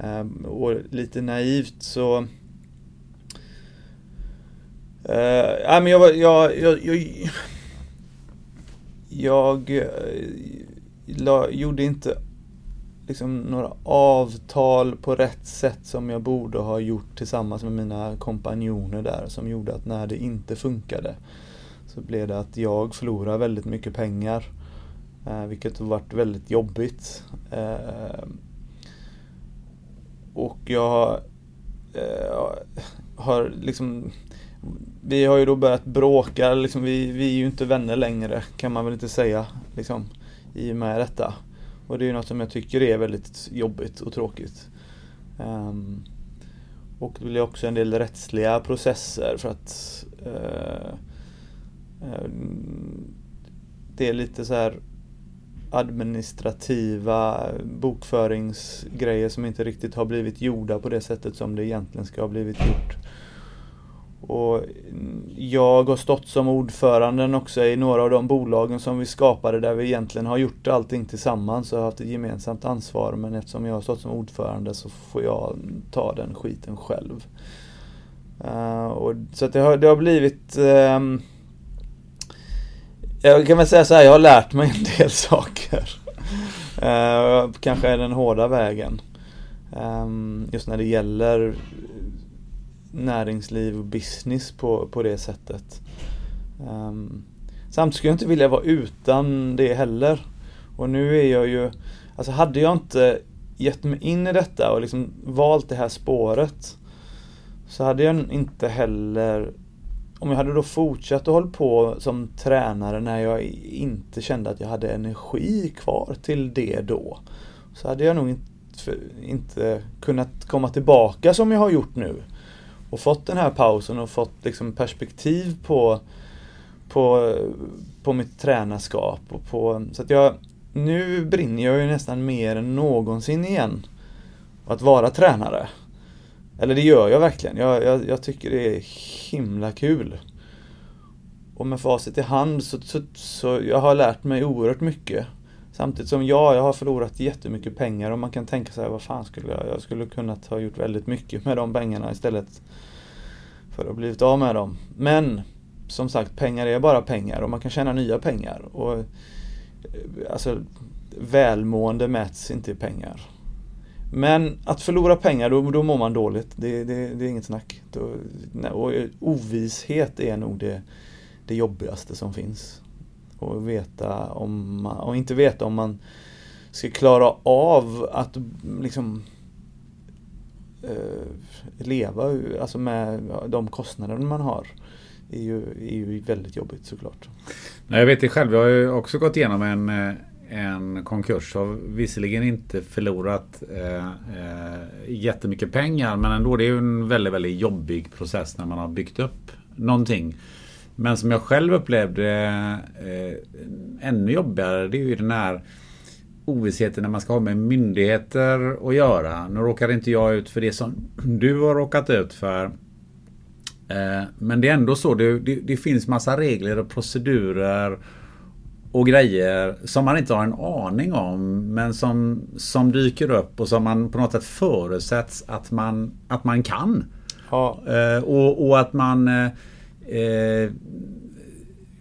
Eh, och lite naivt så Uh, men jag, jag, jag, jag, eh, jag, jag gjorde inte liksom några avtal på rätt sätt som jag borde ha gjort tillsammans med mina kompanjoner där som gjorde att när det inte funkade så blev det att jag förlorade väldigt mycket pengar. Eh, vilket har varit väldigt jobbigt. Eh, och jag eh, har liksom vi har ju då börjat bråka, liksom, vi, vi är ju inte vänner längre kan man väl inte säga liksom, i och med detta. Och det är ju något som jag tycker är väldigt jobbigt och tråkigt. Um, och det blir också en del rättsliga processer för att uh, uh, det är lite så här administrativa bokföringsgrejer som inte riktigt har blivit gjorda på det sättet som det egentligen ska ha blivit gjort. Och jag har stått som ordföranden också i några av de bolagen som vi skapade där vi egentligen har gjort allting tillsammans och haft ett gemensamt ansvar. Men eftersom jag har stått som ordförande så får jag ta den skiten själv. Uh, och, så det har, det har blivit uh, Jag kan väl säga så här, jag har lärt mig en del saker. Uh, kanske är den hårda vägen. Um, just när det gäller näringsliv och business på, på det sättet. Ehm, um, samtidigt skulle jag inte vilja vara utan det heller. Och nu är jag ju, alltså hade jag inte gett mig in i detta och liksom valt det här spåret så hade jag inte heller om jag hade då fortsatt att hålla på som tränare när jag inte kände att jag hade energi kvar till det då så hade jag nog inte, inte kunnat komma tillbaka som jag har gjort nu och fått den här pausen och fått liksom perspektiv på, på, på mitt tränarskap. Och på, så att jag, nu brinner jag ju nästan mer än någonsin igen att vara tränare. Eller det gör jag verkligen. Jag, jag, jag tycker det är himla kul. Och med facit i hand så, så, så jag har lärt mig oerhört mycket. Samtidigt som ja, jag har förlorat jättemycket pengar och man kan tänka sig vad fan skulle jag, jag skulle kunnat ha gjort väldigt mycket med de pengarna istället för att ha blivit av med dem. Men som sagt, pengar är bara pengar och man kan tjäna nya pengar. Och eh, alltså Välmående mäts inte i pengar. Men att förlora pengar, då, då mår man dåligt. Det, det, det är inget snack. Då, och eh, ovisshet är nog det, det jobbigaste som finns och veta om man, och inte veta om man ska klara av att liksom eh, leva alltså med de kostnader man har. Är ju, är ju väldigt jobbigt såklart. Jag vet det själv, jag har ju också gått igenom en, eh, en konkurs. Har visserligen inte förlorat eh, eh, jättemycket pengar men ändå det är ju en väldigt, väldigt jobbig process när man har byggt upp någonting. Men som jag själv upplevde eh, ännu jobbigare det är ju den här ovissheten när man ska ha med myndigheter att göra. Nu råkar inte jag ut för det som du har råkat ut för. Eh, men det är ändå så. Det, det, det, finns massa regler och procedurer och grejer som man inte har en aning om men som, som dyker upp och som man på något sätt förutsätts att man, att man kan. Ja. Eh, och, och, att man eh, eh,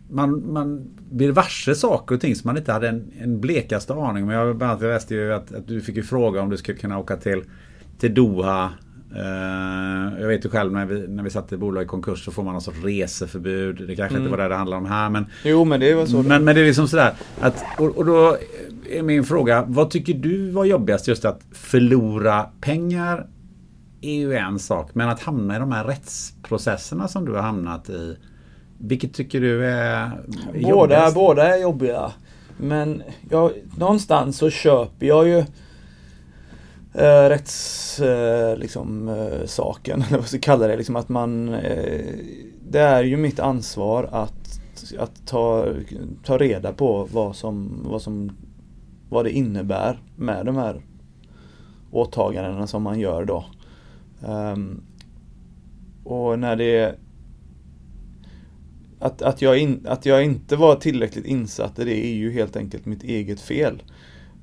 man, man blir varse saker och ting som man inte hade en, en blekaste aning om. Jag bland annat läste ju att, att, du fick ju fråga om du skulle kunna åka till, till Doha. Uh, jag vet ju själv när vi, när vi satte bolag i konkurs så får man någon sorts reseförbud. Det kanske mm. inte var det det handlar om här men... Jo men det var så. Men, men det är liksom sådär att, och, och då är min fråga, vad tycker du var jobbigast just att förlora pengar är ju en sak. Men att hamna i de här rättsprocesserna som du har hamnat i. Vilket tycker du är båda, båda är jobbiga. Men jag, någonstans så köper jag ju eh, rätts, eh, liksom, eh, saken, eller vad ska jag kalla det, liksom att man eh, Det är ju mitt ansvar att, att ta, ta reda på vad som, vad som vad det innebär med de här åtagandena som man gör då. Um, och när det att, att, jag in, att jag inte var tillräckligt insatt i det är ju helt enkelt mitt eget fel.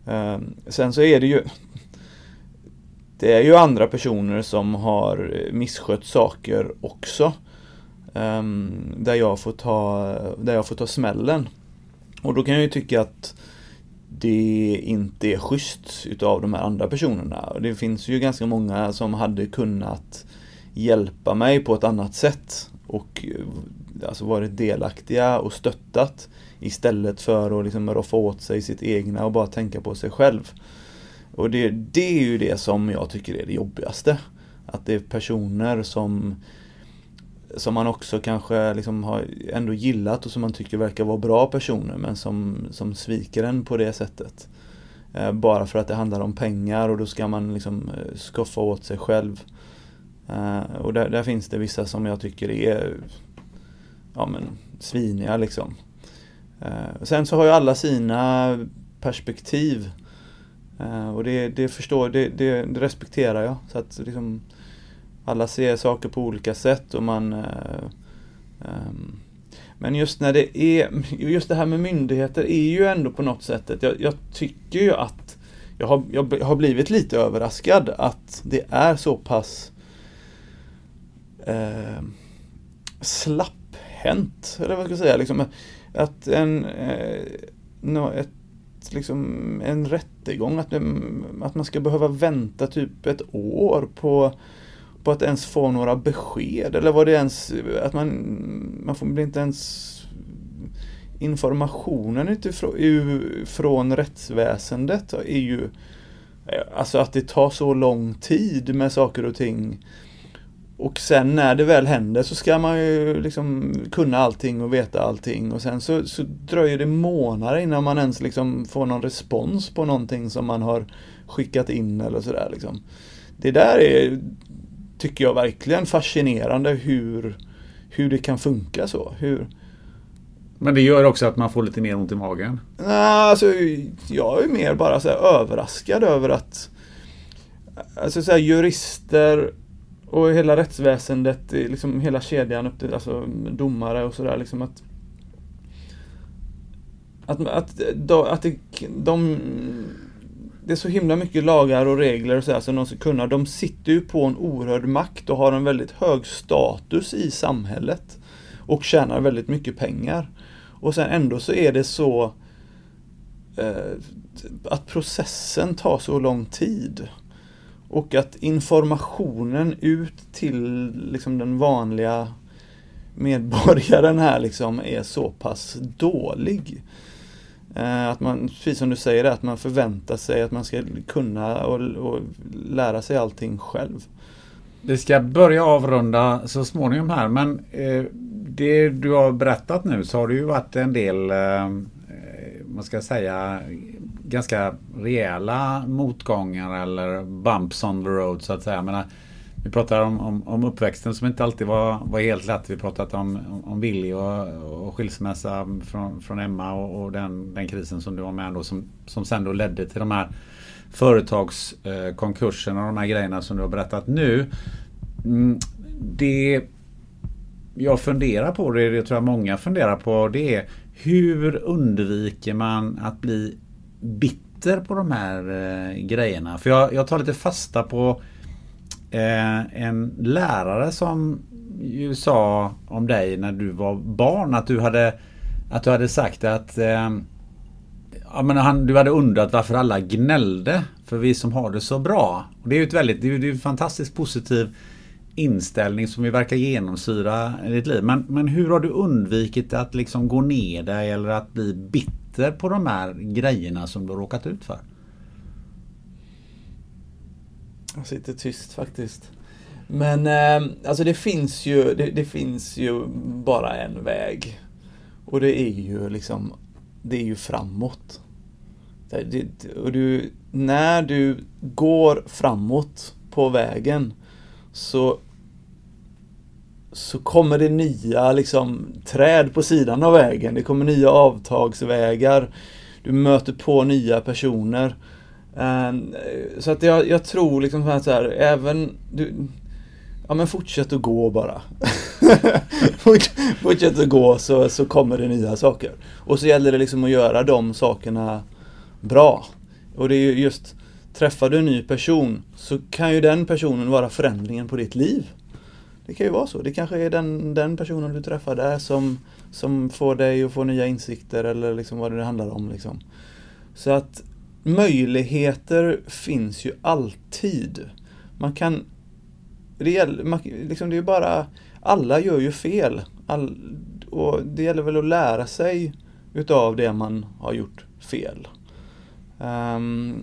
Um, sen så är det ju Det är ju andra personer som har misskött saker också. Um, där, jag får ta, där jag får ta smällen. Och då kan jag ju tycka att det inte är schysst utav de här andra personerna. Det finns ju ganska många som hade kunnat hjälpa mig på ett annat sätt och eh, alltså varit delaktiga och stöttat istället för att liksom roffa åt sig sitt egna och bara tänka på sig själv. Och det, det är ju det som jag tycker är det jobbigaste. Att det är personer som som man också kanske liksom har ändå gillat och som man tycker verkar vara bra personer men som, som sviker en på det sättet. Eh, bara för att det handlar om pengar och då ska man liksom eh, skaffa åt sig själv. Eh, och där, där, finns det vissa som jag tycker är ja, men, sviniga liksom. Eh, sen så har ju alla sina perspektiv. Eh, och det, det förstår, det, det, det, respekterar jag. Så att liksom, alla ser saker på olika sätt och man eh, ehm, men just när det är, just det här med myndigheter är ju ändå på något sätt, jag, jag tycker ju att jag har, jag har blivit lite överraskad att det är så pass eh, slapphänt, eller vad ska jag säga, liksom, att en, eh, no, ett, liksom, en rättegång, att, mm, att man ska behöva vänta typ ett år på på att ens få några besked eller vad det ens, att man, man får, blir inte ens informationen utifrån, från rättsväsendet är ju Alltså att det tar så lång tid med saker och ting. Och sen när det väl händer så ska man ju liksom kunna allting och veta allting och sen så, så dröjer det månader innan man ens liksom får någon respons på någonting som man har skickat in eller sådär liksom. Det där är tycker jag verkligen fascinerande hur, hur det kan funka så. Hur... Men det gör också att man får lite mer ont i magen? Nej, alltså, jag är mer bara så överraskad över att alltså, så här, jurister och hela rättsväsendet, liksom hela kedjan upp till alltså, domare och sådär. Liksom att, att, att, att, det, de det är så himla mycket lagar och regler och så här som de ska kunna. De sitter ju på en oerhörd makt och har en väldigt hög status i samhället. Och tjänar väldigt mycket pengar. Och sen ändå så är det så eh, att processen tar så lång tid. Och att informationen ut till liksom den vanliga medborgaren här liksom är så pass dålig. Eh, att man, precis som du säger, att man förväntar sig att man ska kunna och, och lära sig allting själv. Vi ska börja avrunda så småningom här men eh, det du har berättat nu så har det ju varit en del, eh, eh man ska säga, ganska rejäla motgångar eller bumps on the road så att säga. Men, vi pratar om, om, om, uppväxten som inte alltid var, var helt lätt. Vi pratat om, om, om Willy och, och skilsmässa från, från Emma och, och, den, den krisen som du var med då som, som sen då ledde till de här företagskonkurserna eh, och de här grejerna som du har berättat nu. Mm, det jag funderar på, det det tror jag många funderar på, det är hur undviker man att bli bitter på de här eh, grejerna? För jag, jag tar lite fasta på eh, en lärare som ju sa om dig när du var barn att du hade, att du hade sagt att eh, ja, men han, du hade undrat varför alla gnällde för vi som har det så bra. Och det är ju ett väldigt, det är, det är en fantastiskt positiv inställning som ju verkar genomsyra ditt liv. Men, men hur har du undvikit att liksom gå ner dig eller att bli bitter på de här grejerna som du har råkat ut för? Jag sitter tyst faktiskt. Men eh, alltså det finns ju, det, det, finns ju bara en väg. Och det är ju liksom, det är ju framåt. Det, och du, när du går framåt på vägen så så kommer det nya liksom, träd på sidan av vägen. Det kommer nya avtagsvägar. Du möter på nya personer. Ehm, så att jag, jag tror liksom att så här, även du, Ja men fortsätt att gå bara. fortsätt att gå så, så kommer det nya saker. Och så gäller det liksom att göra de sakerna bra. Och det är ju just, träffar du en ny person så kan ju den personen vara förändringen på ditt liv. Det kan ju vara så. Det kanske är den, den personen du träffar där som, som får dig att få nya insikter eller liksom vad det handlar om. Liksom. Så att möjligheter finns ju alltid. Man kan... Det, gäller, man, liksom det är bara... Alla gör ju fel. All, och det gäller väl att lära sig utav det man har gjort fel. Um,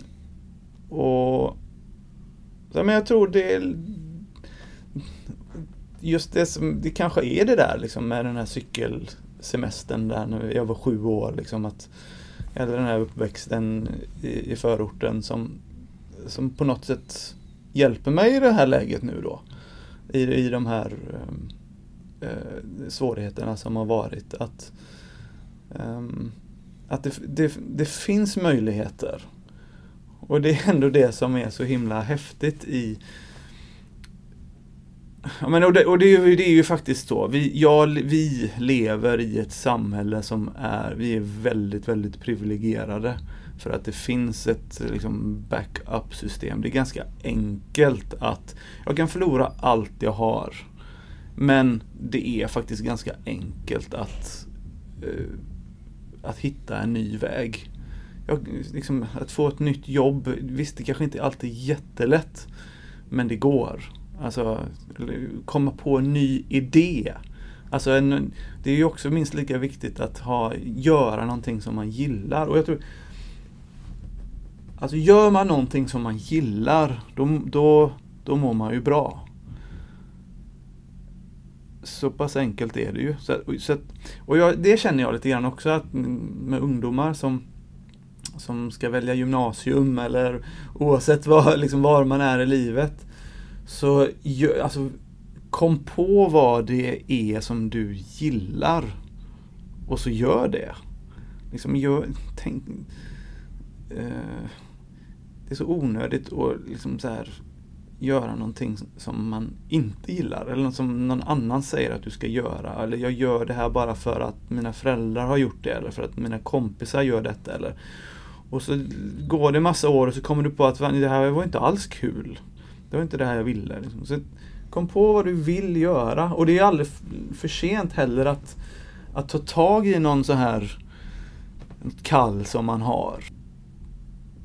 och ja, men jag tror det just det som, det kanske är det där liksom med den här cykelsemestern där när jag var sju år liksom att eller den här uppväxten i, i förorten som, som på något sätt hjälper mig i det här läget nu då. I, i de här ehm, eh, svårigheterna som har varit. Att, eh, att det, det, det finns möjligheter. Och det är ändå det som är så himla häftigt i Ja, men och det, och det, är ju, det är ju faktiskt så. Vi, ja, vi lever i ett samhälle som är, vi är väldigt, väldigt privilegierade. För att det finns ett liksom, backup-system. Det är ganska enkelt att, jag kan förlora allt jag har. Men det är faktiskt ganska enkelt att, uh, att hitta en ny väg. Jag, liksom, att få ett nytt jobb, visst det kanske inte alltid är jättelätt. Men det går. Alltså komma på en ny idé. Alltså en, det är ju också minst lika viktigt att ha, göra någonting som man gillar. Och jag tror Alltså gör man någonting som man gillar, då, då, då mår man ju bra. Så pass enkelt är det ju. Så, så, och jag, det känner jag lite grann också att med ungdomar som, som ska välja gymnasium eller oavsett var, liksom var man är i livet. Så alltså, kom på vad det är som du gillar och så gör det. Liksom gör, tänk, eh, det är så onödigt att liksom så här, göra någonting som man inte gillar eller som någon annan säger att du ska göra. Eller jag gör det här bara för att mina föräldrar har gjort det eller för att mina kompisar gör detta. Eller, och så går det massa år och så kommer du på att det här var inte alls kul. Det var inte det här jag ville. Liksom. Så kom på vad du vill göra. Och det är aldrig för sent heller att, att ta tag i någon så här kall som man har.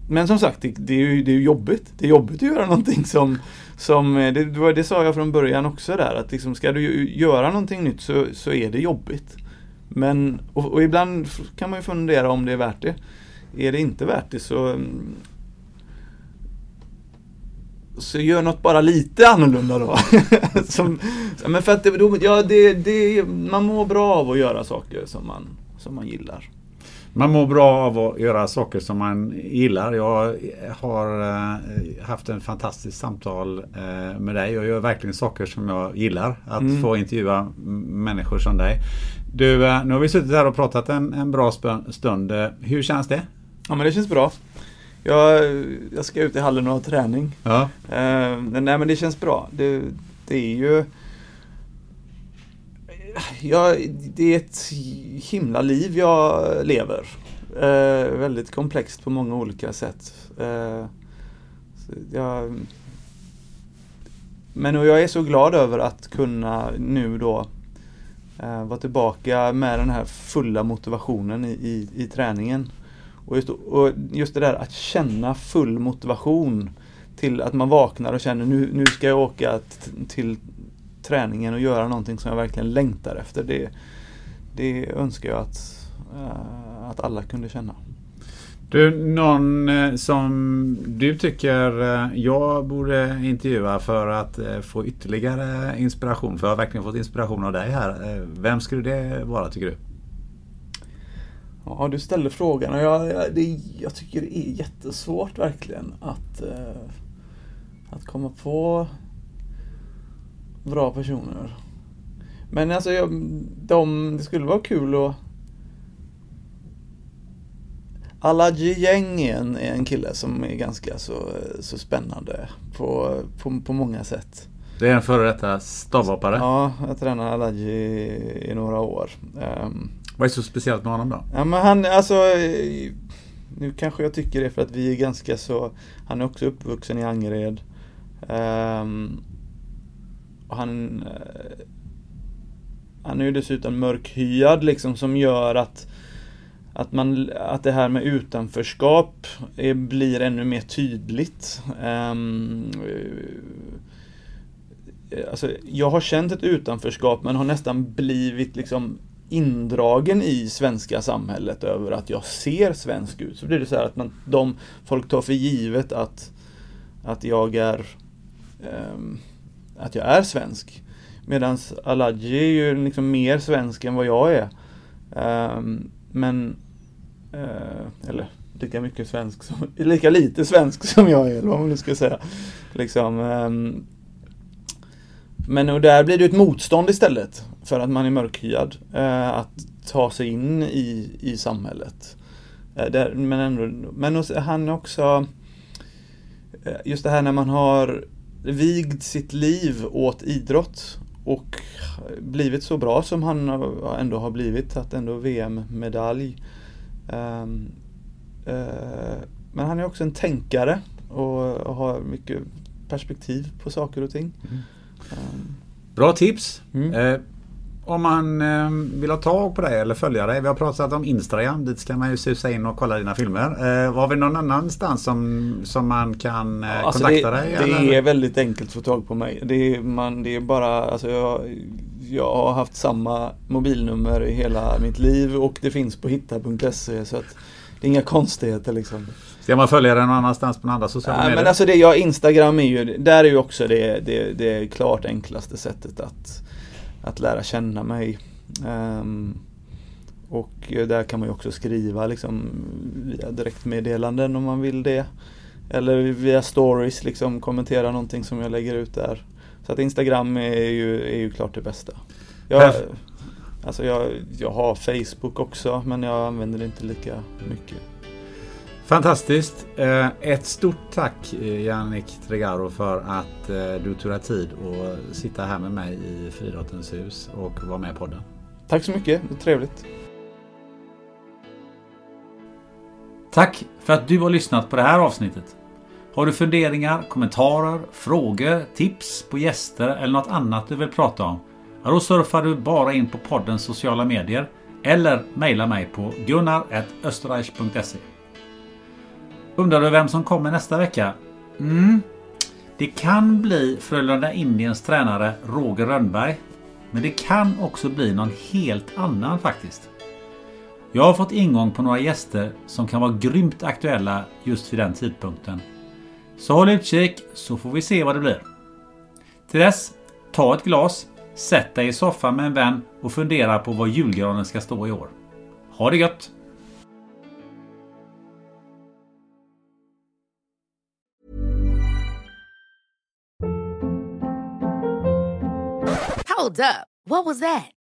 Men som sagt, det, det, är ju, det är jobbigt. Det är jobbigt att göra någonting som, som eh, det, det sa jag från början också där, att liksom, ska du göra någonting nytt så, så är det jobbigt. Men, och, och ibland kan man ju fundera om det är värt det. Är det inte värt det så mm, så gör något bara lite annorlunda då. som, men för att det, ja, det, det, man mår bra av att göra saker som man, som man gillar. Man mår bra av att göra saker som man gillar. Jag har eh, haft en fantastiskt samtal eh, med dig och gör verkligen saker som jag gillar. Att mm. få intervjua människor som dig. Du, eh, nu har vi suttit här och pratat en, en bra stund. Hur känns det? Ja men det känns bra. Jag, jag ska ut i hallen och ha träning. Ja. Uh, nej men det känns bra. Det, det är ju ja, det är ett himla liv jag lever. Uh, väldigt komplext på många olika sätt. Uh, jag, men jag är så glad över att kunna nu då uh, vara tillbaka med den här fulla motivationen i, i, i träningen. Och just, och just det där att känna full motivation till att man vaknar och känner nu, nu ska jag åka till träningen och göra någonting som jag verkligen längtar efter. Det, det önskar jag att, eh, att alla kunde känna. Du, någon eh, som du tycker eh, jag borde intervjua för att få ytterligare inspiration? För jag har verkligen fått inspiration av dig här. Vem skulle det vara tycker du? Ja, du ställde frågan och jag, jag, det, jag tycker det är jättesvårt verkligen att, eh, att komma på bra personer. Men alltså, jag, de, det skulle vara kul att Alaji Gäng är en, är en kille som är ganska så, så spännande på, på, på många sätt. Det är en före detta stavhoppare? Ja, jag tränade Alaji i några år. Um, vad är så speciellt med honom då? Ja men han, alltså Nu kanske jag tycker det för att vi är ganska så Han är också uppvuxen i Angered um, och han eh, Han är ju dessutom mörkhyad liksom som gör att att, man, att det här med utanförskap är, blir ännu mer tydligt. Um, alltså, jag har känt ett utanförskap men har nästan blivit liksom indragen i svenska samhället över att jag ser svensk ut. Så blir det så här att man, de, folk tar för givet att, att jag är um, att jag är svensk. Medan Aladji är ju liksom mer svensk än vad jag är. Um, men, uh, eller lika mycket svensk som, lika lite svensk som jag är, eller vad man nu ska säga. Liksom, um, men och där blir det ett motstånd istället för att man är mörkhyad. Eh, att ta sig in i, i samhället. Eh, där, men ändå, men han också eh, Just det här när man har vigt sitt liv åt idrott och blivit så bra som han ändå har blivit, att ändå VM-medalj. Ehm, eh, men han är också en tänkare och har mycket perspektiv på saker och ting. Mm. Bra tips! Mm. Uh, om man eh, vill ha tag på dig eller följa dig. Vi har pratat om Instagram. Dit ska man ju susa in och kolla dina filmer. Eh, har vi någon annanstans som, som man kan eh, alltså kontakta det, dig? Det eller? är väldigt enkelt att få tag på mig. Det är, man, det är bara, alltså jag, jag har haft samma mobilnummer i hela mitt liv och det finns på hitta.se så att det är inga konstigheter liksom. Ska man följa dig någon annanstans på andra sociala medier? Men alltså det, ja, Instagram är ju, där är ju också det, det, det klart enklaste sättet att att lära känna mig. Um, och där kan man ju också skriva liksom via direktmeddelanden om man vill det. Eller via stories liksom kommentera någonting som jag lägger ut där. Så att Instagram är ju, är ju klart det bästa. Jag, alltså jag, jag har Facebook också men jag använder det inte lika mycket. Fantastiskt! Eh, ett stort tack eh, Jannik Tregaro för att eh, du tog dig tid att sitta här med mig i Friidrottens hus och vara med i podden. Tack så mycket, det är trevligt. Tack för att du har lyssnat på det här avsnittet. Har du funderingar, kommentarer, frågor, tips på gäster eller något annat du vill prata om? Då surfar du bara in på poddens sociala medier eller mejla mig på gunnar.österreich.se Undrar du vem som kommer nästa vecka? Mm. Det kan bli Frölunda Indiens tränare Roger Rönnberg. Men det kan också bli någon helt annan faktiskt. Jag har fått ingång på några gäster som kan vara grymt aktuella just vid den tidpunkten. Så håll utkik så får vi se vad det blir. Till dess, ta ett glas, sätt dig i soffan med en vän och fundera på var julgranen ska stå i år. Ha det gött! Hold up. What was that?